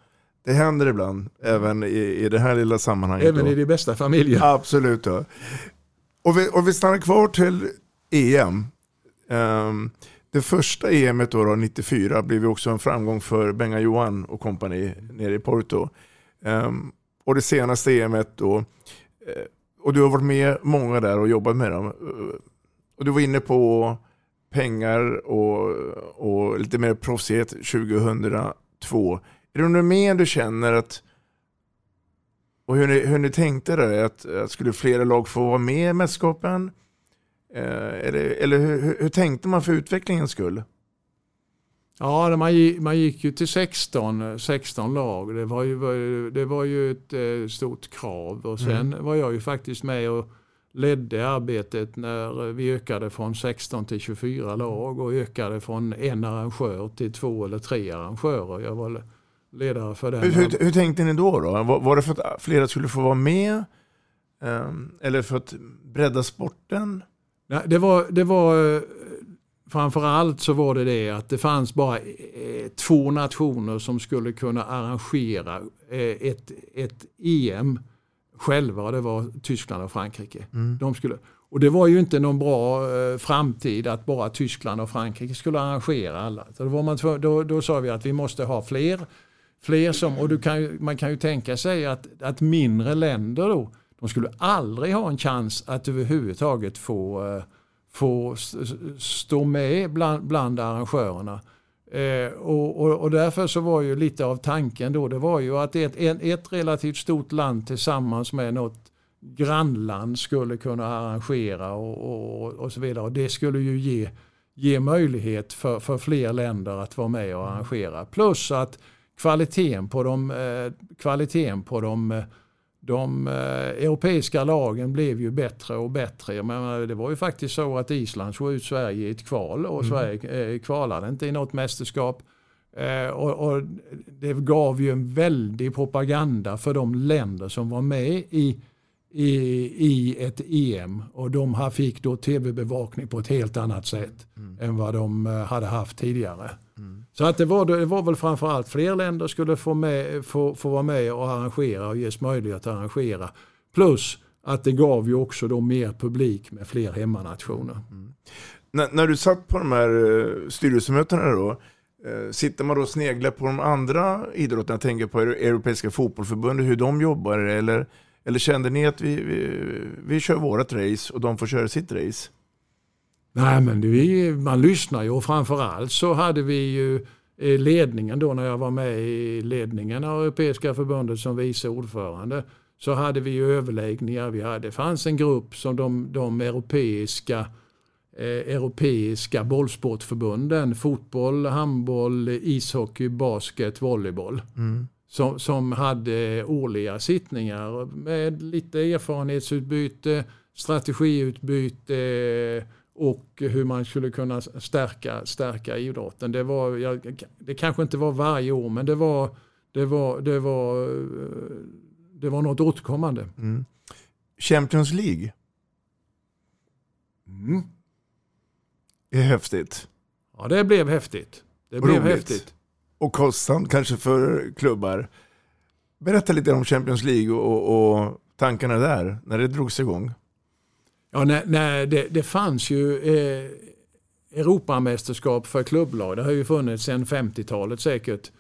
Speaker 2: Det händer ibland, även i, i det här lilla sammanhanget.
Speaker 3: Även
Speaker 2: då.
Speaker 3: i de bästa familjer.
Speaker 2: Absolut. Då. Och, vi, och vi stannar kvar till EM. Um, det första EMet då, då, 94 blev ju också en framgång för Benga Johan och kompani nere i Porto. Um, och det senaste EMet då, eh, och du har varit med många där och jobbat med dem. Eh, och du var inne på pengar och, och lite mer proffsighet 2002. Är det något mer du känner att och hur ni, hur ni tänkte där, att, att skulle flera lag få vara med i mästerskapen? Eh, eller eller hur, hur, tänkte man för utvecklingens skull?
Speaker 3: Ja, man gick, man gick ju till 16, 16 lag. Det var ju, det var ju ett eh, stort krav. Och sen
Speaker 2: Mm.
Speaker 3: var jag ju faktiskt med och ledde arbetet när vi ökade från 16 till 24 lag och ökade från en arrangör till två eller tre arrangörer. Jag var ledare för den.
Speaker 2: Hur, hur, hur tänkte ni då? då? Var, var det för att flera skulle få vara med? Ehm, eller för att bredda sporten?
Speaker 3: Nej, det var, det var eh, framförallt så var det det att det fanns bara eh, två nationer som skulle kunna arrangera eh, ett, ett EM själva och det var Tyskland och Frankrike.
Speaker 2: Mm.
Speaker 3: De skulle, och det var ju inte någon bra framtid att bara Tyskland och Frankrike skulle arrangera alla. Så då, var man, då, då sa vi att vi måste ha fler, fler som, och du kan, man kan ju tänka sig att, att mindre länder då, de skulle aldrig ha en chans att överhuvudtaget få, eh, få stå med bland, bland arrangörerna. Eh, och, och, och därför så var ju lite av tanken då, det var ju att ett, en, ett relativt stort land tillsammans med något grannland skulle kunna arrangera och, och, och så vidare. Och det skulle ju ge, ge möjlighet för, för fler länder att vara med och arrangera. Plus att kvaliteten på de, eh, kvaliteten på de, eh, de eh, europeiska lagen blev ju bättre och bättre. Menar, det var ju faktiskt så att Island slog ut Sverige i ett kval och
Speaker 2: Mm.
Speaker 3: Sverige eh, kvalade inte i något mästerskap. Eh, och, och det gav ju en väldig propaganda för de länder som var med i, i, i ett EM. Och de här fick då tv-bevakning på ett helt annat sätt än vad de hade haft tidigare. Så att det, var, det var väl framförallt fler länder skulle få, med, få, få vara med och arrangera och ges möjlighet att arrangera. Plus att det gav ju också då mer publik med fler hemmanationer.
Speaker 2: När, när du satt på de här eh, styrelsemötena då, eh, sitter man då och sneglar på de andra idrotterna, jag tänker på Europeiska fotbollförbundet, hur de jobbar, eller, eller kände ni att vi, vi, vi kör vårt race och de får köra sitt race?
Speaker 3: Nej men vi, man lyssnar ju och framförallt så hade vi ju eh, ledningen då när jag var med i ledningen av Europeiska förbundet som vice ordförande så hade vi ju överläggningar. Vi hade, det fanns en grupp som de, de europeiska eh, europeiska bollsportförbunden, fotboll, handboll, ishockey, basket, volleyboll.
Speaker 2: Mm.
Speaker 3: som, som hade årliga sittningar med lite erfarenhetsutbyte, strategiutbyte och hur man skulle kunna stärka, stärka idrotten. Det, var, jag, det kanske inte var varje år men det var, det var, det var, det var något återkommande.
Speaker 2: Mm. Champions League.
Speaker 3: Mm.
Speaker 2: är häftigt.
Speaker 3: Ja, det blev häftigt. Det blev
Speaker 2: Roligt.
Speaker 3: häftigt.
Speaker 2: Och kostsamt kanske för klubbar. Berätta lite om Champions League och, och, och tankarna där, när det drogs igång.
Speaker 3: Ja, nej, nej, det, det fanns ju eh, Europamästerskap för klubblag. Det har ju funnits sedan 50-talet säkert.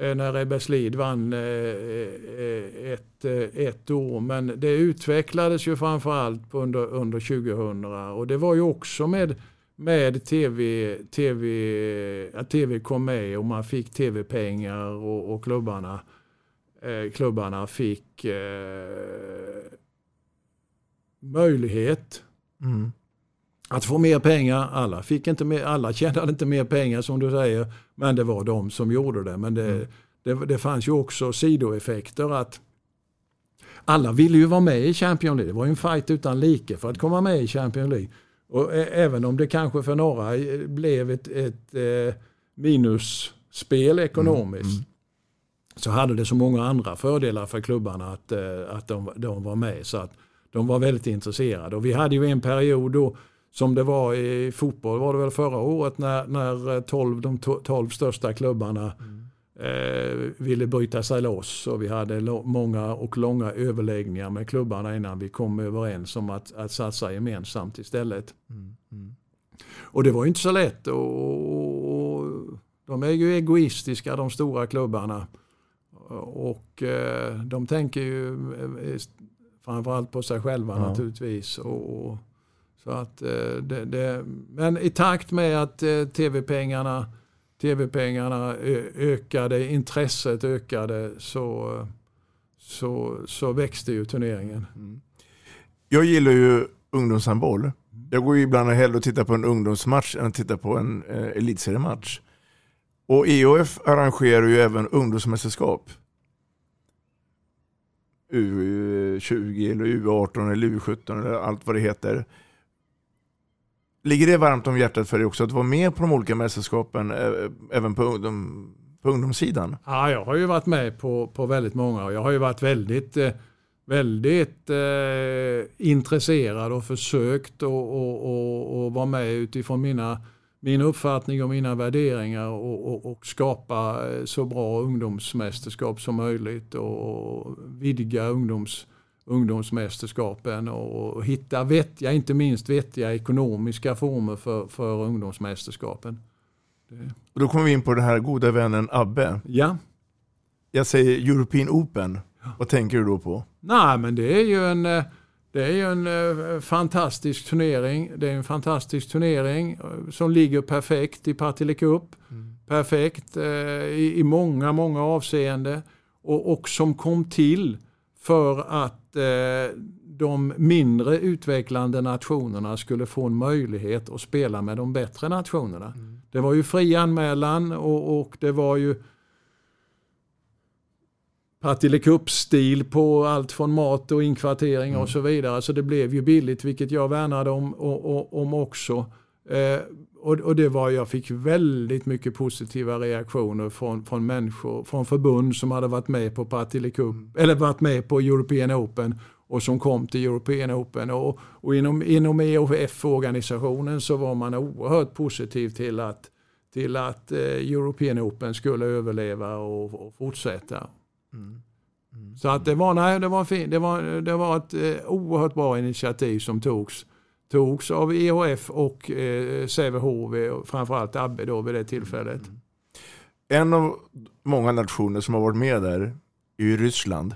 Speaker 3: Eh, när Ebbeslied vann eh, eh, ett, eh, ett år. Men det utvecklades ju framförallt under, under 2000. Och det var ju också med, med tv, tv, att tv kom med och man fick tv-pengar och, och klubbarna, eh, klubbarna fick eh, möjlighet
Speaker 2: Mm.
Speaker 3: att få mer pengar. Alla, fick inte mer, alla tjänade inte mer pengar som du säger, men det var de som gjorde det. Men det, det, det fanns ju också sidoeffekter att alla ville ju vara med i Champions League. Det var ju en fight utan like för att komma med i Champions League. Och även om det kanske för några eh, blev ett, ett eh, minusspel ekonomiskt så hade det så många andra fördelar för klubbarna att, eh, att de, de var med. Så att de var väldigt intresserade. Och vi hade ju en period då som det var i fotboll var det väl förra året när, när eh, 12, de tolv 12 största klubbarna eh, ville bryta sig loss. Och vi hade många och långa överläggningar med klubbarna innan vi kom överens om att, att satsa gemensamt istället. Och det var ju inte så lätt. Och, och de är ju egoistiska de stora klubbarna. Och eh, de tänker ju eh, framförallt på sig själva
Speaker 2: Ja.
Speaker 3: naturligtvis. Och, och, så att, eh, det, det, men i takt med att eh, tv-pengarna TV-pengarna ökade, intresset ökade så, så, så växte ju turneringen.
Speaker 2: Jag gillar ju ungdomshandboll. Jag går ju ibland hellre och tittar på en ungdomsmatch än att titta på en eh, elitseriematch. Och EOF arrangerar ju även ungdomsmästerskap. U20 eller U18 eller U17 eller allt vad det heter. Ligger det varmt om hjärtat för dig också att vara med på de olika mästerskapen eh, även på, ungdom, på ungdomssidan?
Speaker 3: Ja, jag har ju varit med på, på väldigt många och jag har ju varit väldigt, eh, väldigt eh, intresserad och försökt att och, och, och vara med utifrån mina, min uppfattning och mina värderingar och, och, och skapa eh, så bra ungdomsmästerskap som möjligt och, vidga ungdoms, ungdomsmästerskapen och, hitta vettiga, inte minst vettiga ekonomiska former för, för ungdomsmästerskapen.
Speaker 2: Och då kommer vi in på den här goda vännen Abbe.
Speaker 3: Ja.
Speaker 2: Jag säger European Open. Vad tänker du då på?
Speaker 3: Nej, men det är ju en, eh, det är ju en eh, fantastisk turnering. Det är en fantastisk turnering eh, som ligger perfekt i Partille Cup. Perfekt eh, i, många, många avseende. Och, och som kom till för att eh, de mindre utvecklande nationerna skulle få en möjlighet att spela med de bättre nationerna. Det var ju fri anmälan och, och det var ju Partille Cup-stil på allt från mat och inkvartering och så vidare. Så det blev ju billigt, vilket jag värnade om, och, och, om också. Eh, och, och det var, jag fick väldigt mycket positiva reaktioner från, från människor, från förbund som hade varit med på Partille Cup, eller varit med på European Open och som kom till European Open. Och, och inom, inom EOF-organisationen så var man oerhört positiv till att, till att eh, European Open skulle överleva och, och fortsätta. Så att det var, nej, det var, fin, det var, det var ett eh, oerhört bra initiativ som togs, togs av EHF och eh, Sävehof och framförallt Abbe då vid det tillfället.
Speaker 2: En av många nationer som har varit med där är ju Ryssland.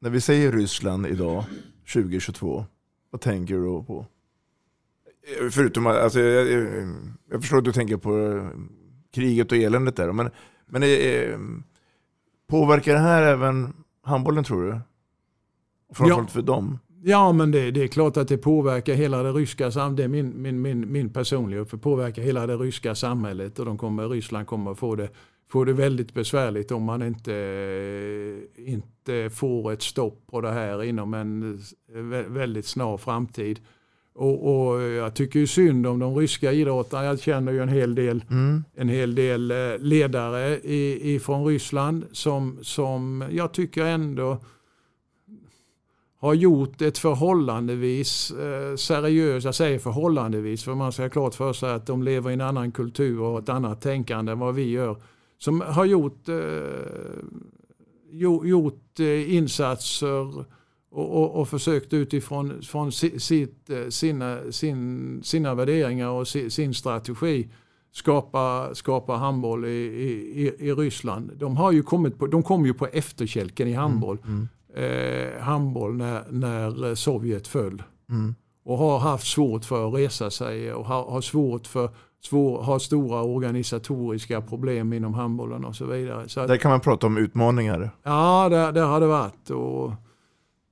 Speaker 2: När vi säger Ryssland idag, 2022, vad tänker du då på? Förutom att, alltså, jag, jag, jag förstår att du tänker på eh, kriget och eländet där, men, men eh, påverkar det här även handbollen tror du? Framförallt för dem?
Speaker 3: Ja, men det, det är klart att det påverkar hela det ryska samhället. Det är min, min, min, min personliga uppfattning. påverkar hela det ryska samhället och de kommer, Ryssland kommer få det, får det väldigt besvärligt om man inte, inte får ett stopp på det här inom en väldigt snar framtid. Och, och, jag tycker ju synd om de ryska idrottarna. Jag känner ju en hel del, mm. en hel del eh, ledare ifrån Ryssland som, som jag tycker ändå har gjort ett förhållandevis eh, seriöst, jag säger förhållandevis för man ska ha klart för sig att de lever i en annan kultur och ett annat tänkande än vad vi gör. Som har gjort, eh, gjort eh, insatser och, och, och, försökt utifrån från sitt, eh, sina, sin, sina värderingar och sin strategi skapa, skapa handboll i, i, i Ryssland. De, har ju kommit på, de kom ju på efterkälken i handboll. Mm, mm. Eh, handboll när, när Sovjet föll. Mm. Och har haft svårt för att resa sig och har, har svårt för svår, har stora organisatoriska problem inom handbollen och så vidare. Så
Speaker 2: att, Där kan man prata om utmaningar.
Speaker 3: Ja, det har det varit. Och,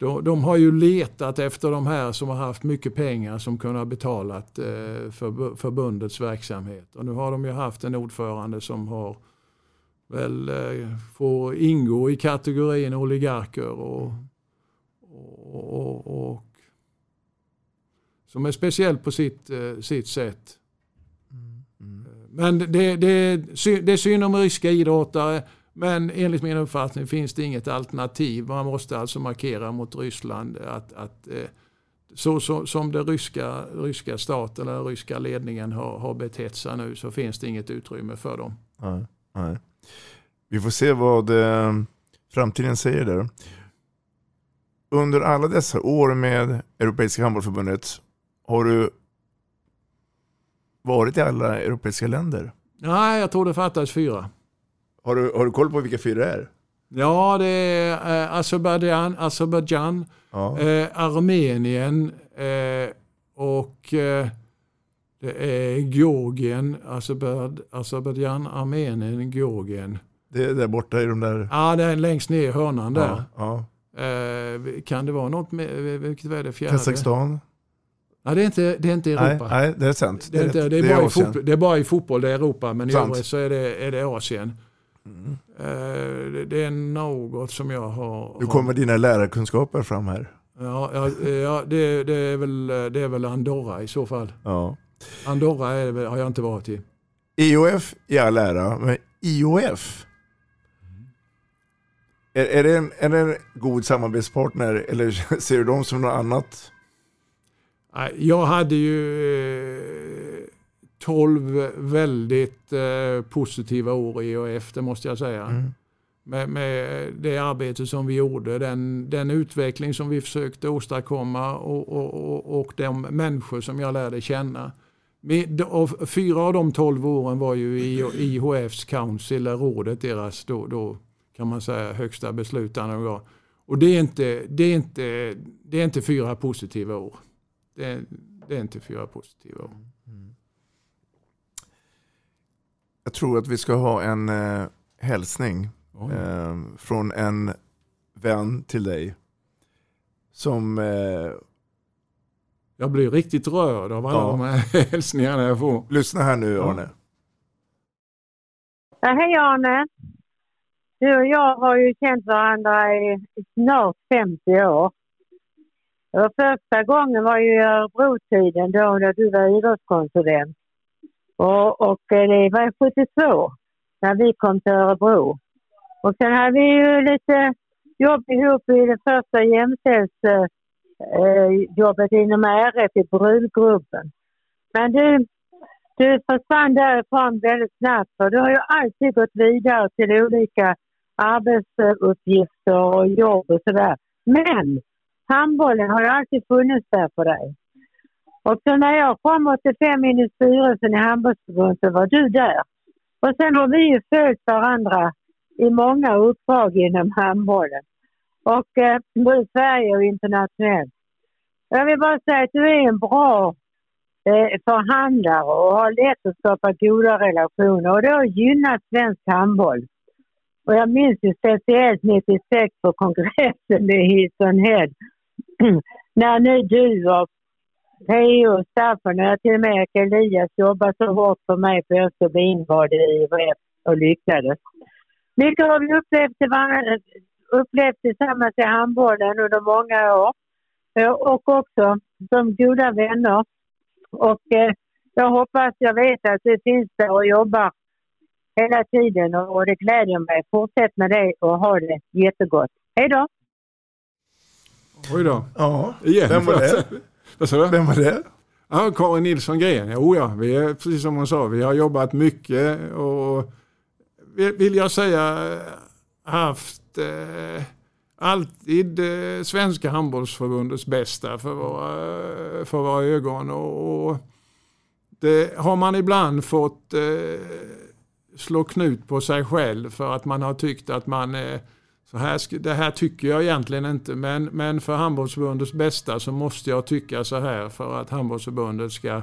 Speaker 3: de, de, har ju letat efter de här som har haft mycket pengar som kunnat betalat eh, för förbundets verksamhet. Och nu har de ju haft en ordförande som har väl eh, får ingå i kategorin oligarker och, och, och, och som är speciell på sitt, eh, sitt sätt. Mm. Mm. Men det, det, det är synd om ryska idrottare. Men enligt min uppfattning finns det inget alternativ. Man måste alltså markera mot Ryssland att, att eh, så, så, som den ryska, ryska staten eller ryska ledningen har, har betett sig nu så finns det inget utrymme för dem.
Speaker 2: Nej, nej. Vi får se vad eh, framtiden säger där. Under alla dessa år med Europeiska handbollsförbundet har du varit i alla europeiska länder?
Speaker 3: Nej, jag tror det fattas fyra.
Speaker 2: Har du, har du koll på vilka fyra det är?
Speaker 3: Ja, det är eh, Azerbajdzjan, Azerbajdzjan ja. eh, Armenien eh, och eh, det är Georgien, Azerbajdzjan, Armenien, Georgien.
Speaker 2: Det är där borta i de där...
Speaker 3: Ja, det är längst ner i hörnan där. Ja, ja. Eh, kan det vara något med, vilket är det fjärde?
Speaker 2: Kazakstan?
Speaker 3: Nej, det är inte, det är inte Europa.
Speaker 2: Nej, nej det är sant.
Speaker 3: Det är, det är, det är, det är bara, i fotboll, det är bara i fotboll, det är Europa, men sant. i övrigt så är det, är det Asien. Mm. Det är något som jag har...
Speaker 2: Nu kommer dina lärarkunskaper fram här.
Speaker 3: Ja, ja, ja det, det, är väl, det är väl Andorra i så fall. Ja. Andorra är, har jag inte varit i.
Speaker 2: IOF i all ära, men IOF? Är, är, det en, är det en god samarbetspartner eller ser du dem som något annat?
Speaker 3: Jag hade ju eh, 12 väldigt eh, positiva år i EOF, det måste jag säga. Mm. Med, med, det arbete som vi gjorde, den, den utveckling som vi försökte åstadkomma och, och, och, och de människor som jag lärde känna. Och fyra av de 12 åren var ju i IHFs council, rådet, deras då, då kan man säga högsta beslutande organ. Och det är inte, det är inte, det är inte fyra positiva år. Det, det är inte fyra positiva år. Mm.
Speaker 2: Jag tror att vi ska ha en eh, hälsning eh, från en vän till dig. Som... Eh,
Speaker 3: jag blir riktigt rörd av alla ja. de här hälsningarna jag får.
Speaker 2: Lyssna här nu Arne.
Speaker 6: Ja, hej Arne. Du och jag har ju känt varandra i snart 50 år. Och första gången var ju i Örebro-tiden då när du var idrottskonsulent. Och, och eh, det var 72 när vi kom till Örebro. Och sen hade vi ju lite jobb ihop i det första jämställdhetsjobbet eh, eh inom RF i brudgruppen. Men du, du försvann därifrån väldigt snabbt för du har ju alltid gått vidare till olika arbetsuppgifter och jobb och sådär. Men handbollen har ju alltid funnits där för dig. Och så när jag kom 85 in i styrelsen i handbollsförbundet så var du där. Och sen har vi ju följt varandra i många uppdrag inom handbollen. Och eh, både Sverige och internationellt. Jag vill bara säga att du är en bra eh, förhandlare och har lätt att skapa goda relationer och det har gynnat svensk handboll. Och jag minns ju speciellt 96 på kongressen i Hilton Head när nu du och P.O. och Staffan och till och med Elias jobbade så hårt för mig för att jag skulle bli invald i IVF och lyckades. Mycket har vi upplevt, upplevt tillsammans i handbollen under många år eh, och också som goda vänner. Och eh, jag hoppas, jag vet att det finns där och jobbar hela tiden och det gläder mig. Fortsätt med det och ha det jättegott. Hej då!
Speaker 3: Oj då.
Speaker 2: Ja,
Speaker 3: Igen.
Speaker 2: vem var det?
Speaker 3: Vad sa du?
Speaker 2: Vem var det?
Speaker 3: Ja, Karin Nilsson Gren. Jo, ja, vi är, precis som hon sa, vi har jobbat mycket och vill jag säga haft eh, alltid eh, Svenska handbollsförbundets bästa för våra, för våra ögon. Och, och det har man ibland fått eh, slå knut på sig själv för att man har tyckt att man eh, så här, det här tycker jag egentligen inte men, men för handbollsförbundets bästa så måste jag tycka så här för att handbollsförbundet ska,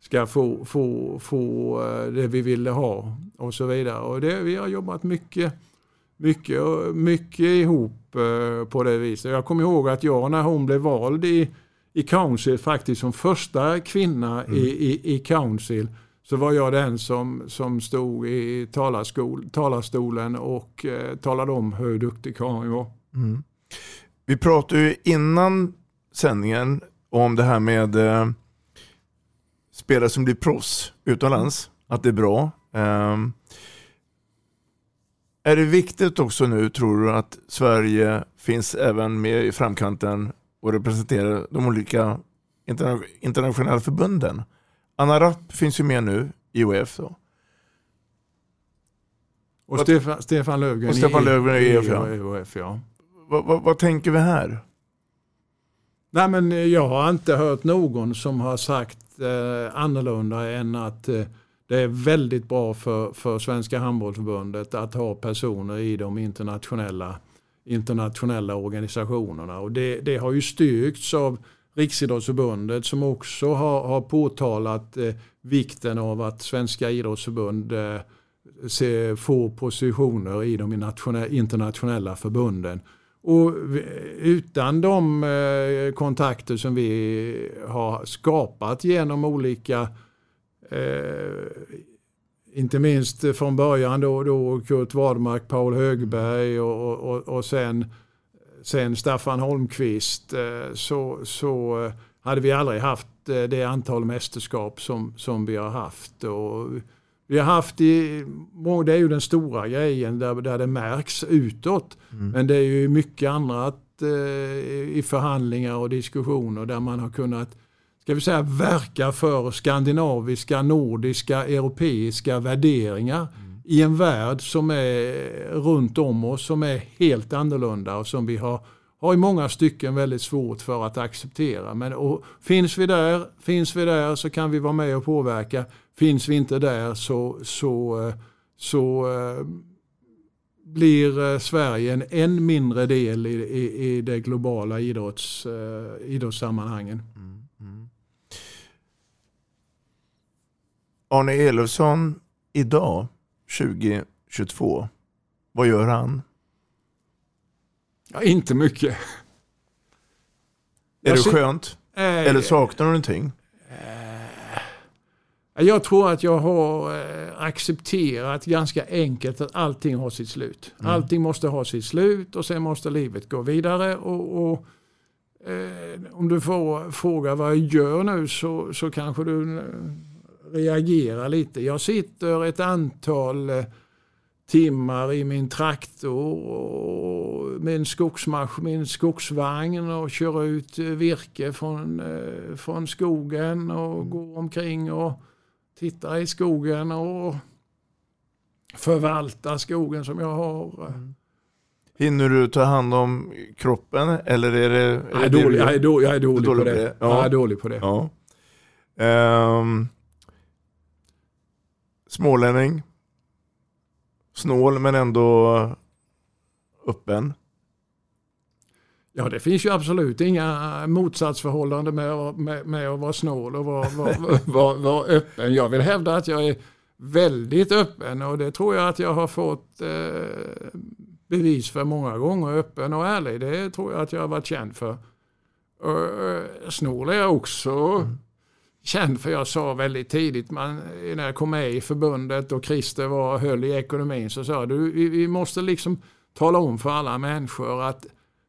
Speaker 3: ska få, få, få eh, det vi ville ha och så vidare. Och det, vi har jobbat mycket, mycket, mycket ihop eh, på det viset. Jag kommer ihåg att jag när hon blev vald i, i Council faktiskt som första kvinna mm. i, i, i Council så var jag den som, som stod i talarstolen och eh, talade om hur duktig Karin var.
Speaker 2: Mm. Vi pratade ju innan sändningen om det här med eh, spelare som blir proffs utomlands, att det är bra. Eh, är det viktigt också nu, tror du, att Sverige finns även med i framkanten och representerar de olika interna internationella förbunden? Anna Rapp finns ju med nu i UF. Då.
Speaker 3: Och vad, Stefan, Stefan Löfgren
Speaker 2: och Stefan Löfgren i
Speaker 3: EF, ja. EF, ja.
Speaker 2: Vad, vad, vad, tänker vi här?
Speaker 3: Nej, men jag har inte hört någon som har sagt eh, annorlunda än att eh, det är väldigt bra för, för Svenska handbollsförbundet att ha personer i de internationella, internationella organisationerna. Och det, det har ju styrkts av Riksidrottsförbundet som också har, har påtalat eh, vikten av att Svenska idrottsförbund eh, får positioner i de internationella förbunden. Och utan de eh, kontakter som vi har skapat genom olika, eh, inte minst från början då, då Kurt Wadmark, Paul Högberg och, och, och sen sen Staffan Holmqvist eh, så, så eh, hade vi aldrig haft eh, det antal mästerskap som, som vi har haft. Och vi har haft i, det är ju den stora grejen där, där det märks utåt. Mm. Men det är ju mycket annat i förhandlingar och diskussioner där man har kunnat ska vi säga, verka för skandinaviska, nordiska, europeiska värderingar. I en värld som är runt om oss som är helt annorlunda och som vi har, har i många stycken väldigt svårt för att acceptera. Men och finns, vi där, finns vi där så kan vi vara med och påverka. Finns vi inte där så, så, så eh, blir eh, Sverige en än mindre del i, i, i det globala idrotts, uh, idrottssammanhangen. Mm, mm.
Speaker 2: Arne Elofsson idag 2022. Vad gör han?
Speaker 3: Ja, inte mycket.
Speaker 2: Är jag det skönt? Äh, Eller saknar du någonting?
Speaker 3: Äh, jag tror att jag har äh, accepterat ganska enkelt att allting har sitt slut. Mm. Allting måste ha sitt slut och sen måste livet gå vidare. Och, och eh, Om du får fråga vad jag gör nu så, så kanske du reagera lite. Jag sitter ett antal eh, timmar i min traktor med en skogsmaskin, min skogsvagn och kör ut eh, virke från, eh, från skogen och går omkring och tittar i skogen och förvaltar skogen som jag har. Mm.
Speaker 2: Hinner du ta hand om kroppen eller är det? Är
Speaker 3: jag, är dålig, jag, är dålig, jag är dålig, på det. det. Ja. Jag är dålig på det.
Speaker 2: Ja. Um, Smålänning. Snål men ändå öppen.
Speaker 3: Ja, det finns ju absolut inga motsatsförhållanden med, med, med att vara snål och vara, vara, vara, vara, öppen. Jag vill hävda att jag är väldigt öppen och det tror jag att jag har fått eh, bevis för många gånger. Öppen och ärlig, det tror jag att jag har varit känd för. Och, snål är jag också. Mm. Känd för jag sa väldigt tidigt man, när jag kom med i förbundet och Christer var, höll i ekonomin så sa du vi, vi måste liksom tala om för alla människor att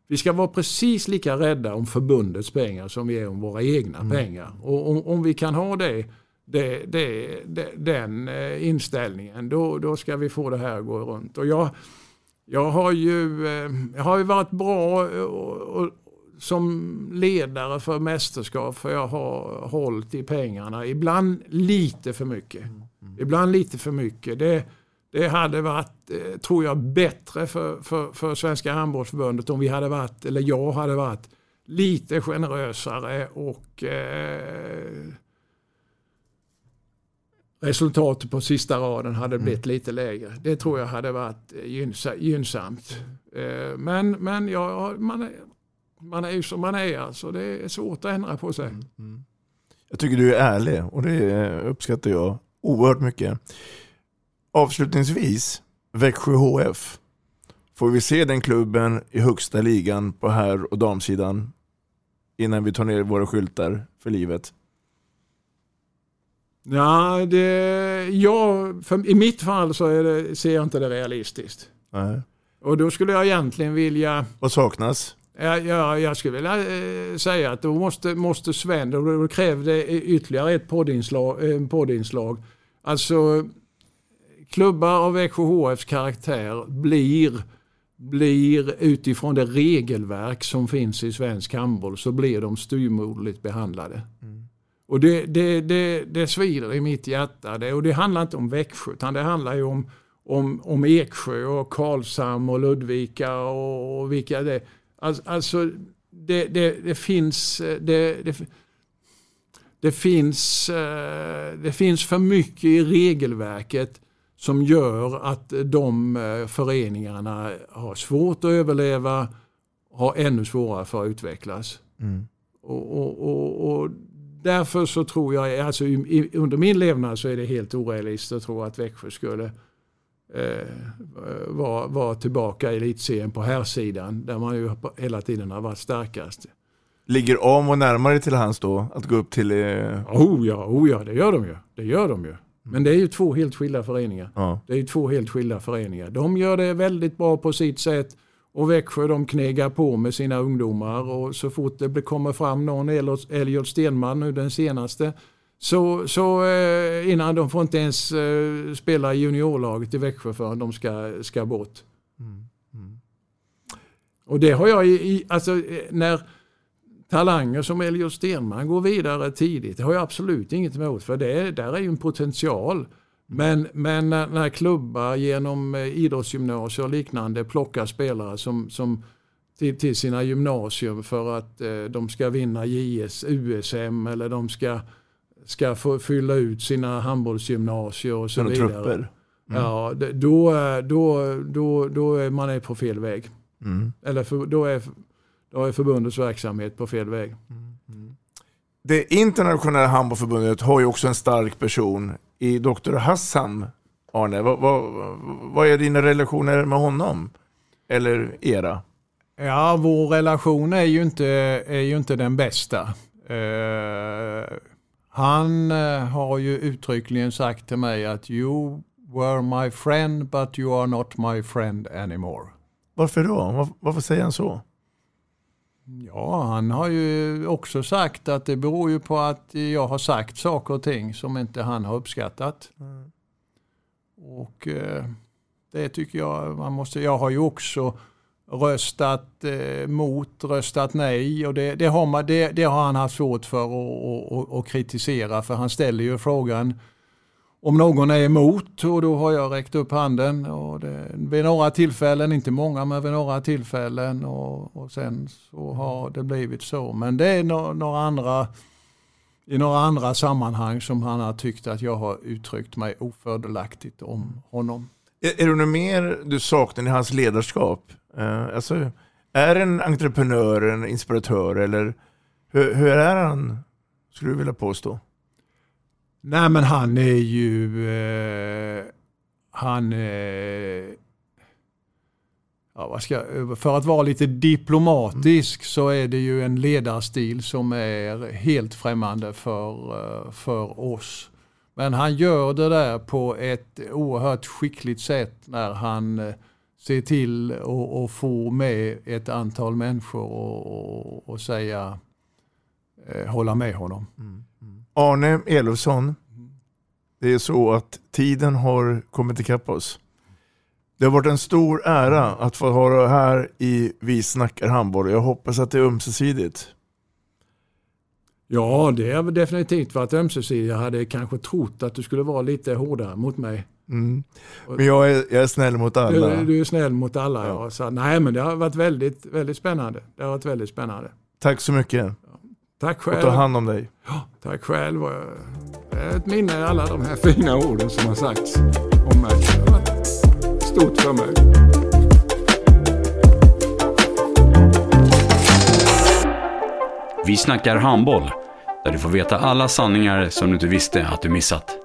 Speaker 3: vi ska vara precis lika rädda om förbundets pengar som vi är om våra egna mm. pengar. Och om, om, vi kan ha det, det, det, det den eh, inställningen då, då ska vi få det här att gå runt. Och jag, jag, har, ju, eh, jag har ju varit bra och, och, som ledare för mästerskap för jag har hållit i pengarna. Ibland lite för mycket. Mm. mm. Ibland lite för mycket. Det, det hade varit, eh, tror jag, bättre för, för, för Svenska handbollsförbundet om vi hade varit, eller jag hade varit, lite generösare och eh, resultatet på sista raden hade mm. blivit mm. lite lägre. Det tror jag hade varit gynsa, gynnsamt. Eh, men men ja, man, man är ju som man är alltså. Det är svårt att ändra på sig. Mm. Mm.
Speaker 2: Jag tycker du är ärlig och det uppskattar jag oerhört mycket. Avslutningsvis, Växjö HF. Får vi se den klubben i högsta ligan på herr och damsidan innan vi tar ner våra skyltar för livet?
Speaker 3: Ja, det, ja för, i mitt fall så det, ser jag inte det realistiskt. Nej. Och då skulle jag egentligen vilja...
Speaker 2: Vad saknas?
Speaker 3: Ja, ja, jag skulle vilja eh, säga att då måste, måste Sven, då, krävde ytterligare ett poddinslag, eh, poddinslag. Alltså klubbar av Växjö HFs karaktär blir, blir utifrån det regelverk som finns i svensk handboll så blir de styrmodligt behandlade. Mm. Och det, det, det, det svider i mitt hjärta. Det, och det handlar inte om Växjö utan det handlar ju om, om, om Eksjö och Karlshamn och Ludvika och, och vilka det Alltså, alltså det, det, det finns det, det, det, finns, eh, det finns för mycket i regelverket som gör att de eh, föreningarna har svårt att överleva, har ännu svårare för att utvecklas. Mm. Och, och, och, och, därför så tror jag, alltså under min levnad så är det helt orealistiskt att tro att Växjö skulle eh, vara var tillbaka i elitserien på här sidan där man ju hela tiden har varit starkast.
Speaker 2: Ligger Amo närmare till hans då, att gå upp till... Eh...
Speaker 3: Oh ja, oh ja, det gör de ju. Det gör de ju. Men det är ju två helt skilda föreningar. Ja. Det är ju två helt skilda föreningar. De gör det väldigt bra på sitt sätt. Och Växjö de knegar på med sina ungdomar och så fort det kommer fram någon, Elliot Stenman nu den senaste, så, så eh, innan de får inte ens eh, spela i juniorlaget i Växjö förrän de ska, ska bort. Mm. Mm. Och det har jag i, alltså eh, när talanger som Elliot Stenman går vidare tidigt. Det har jag absolut inget emot för det, där är ju en potential. Men, men när, när klubbar genom idrottsgymnasier och liknande plockar spelare som, som till, till sina gymnasium för att eh, de ska vinna JS, USM eller de ska, ska få fylla ut sina handbollsgymnasier och så vidare. Trupper. Mm. Ja, då, då, då, då är man på fel väg. Mm. Eller för, då är då är förbundets verksamhet på fel väg. Mm.
Speaker 2: Det internationella handbollsförbundet har ju också en stark person i Dr. Hassan. Arne, vad, vad, vad är dina relationer med honom? Eller era?
Speaker 3: Ja, vår relation är ju inte, är ju inte den bästa. Uh, han uh, har ju uttryckligen sagt till mig att you were my friend but you are not my friend anymore.
Speaker 2: Varför då? Varför säger han så?
Speaker 3: Ja, han har ju också sagt att det beror ju på att jag har sagt saker och ting som inte han har uppskattat. Mm. Och eh, det tycker jag man måste, jag har ju också röstat eh, mot, röstat nej och det, det, har, man, det, det har han haft svårt för att kritisera för han ställer ju frågan om någon är emot och då har jag räckt upp handen. Och det, vid några tillfällen, inte många, men vid några tillfällen och, och sen så har det blivit så. Men det är no, några andra, i några andra sammanhang som han har tyckt att jag har uttryckt mig ofördelaktigt om honom.
Speaker 2: Är, är det något mer du saknar i hans ledarskap? Uh, alltså, är en entreprenör en inspiratör eller hur, hur är han, skulle du vilja påstå?
Speaker 3: Nej men han är ju... Eh, han... Eh, ja, vad ska, för att vara lite diplomatisk så är det ju en ledarstil som är helt främmande för, eh, för oss. Men han gör det där på ett oerhört skickligt sätt när han eh, ser till att få med ett antal människor och, och, och säga, eh, hålla med honom.
Speaker 2: Arne Elofsson, det är så att tiden har kommit ikapp oss. Det har varit en stor ära att få ha dig här i Vi snackar handboll. Jag hoppas att det är ömsesidigt.
Speaker 3: Ja, det har definitivt varit ömsesidigt. Jag hade kanske trott att du skulle vara lite hårdare mot mig.
Speaker 2: Mm. Men jag är, jag är snäll mot alla.
Speaker 3: Du, du är snäll mot alla, ja. Så, nej, men det har varit väldigt, väldigt spännande. Det har varit väldigt spännande.
Speaker 2: Tack så mycket.
Speaker 3: Tack själv.
Speaker 2: Och ta hand om dig.
Speaker 3: Ja, tack själv. Det är ett minne i alla de här fina orden som har sagts om mig. Det har varit stort för mig.
Speaker 1: Vi snackar handboll, där du får veta alla sanningar som du inte visste att du missat.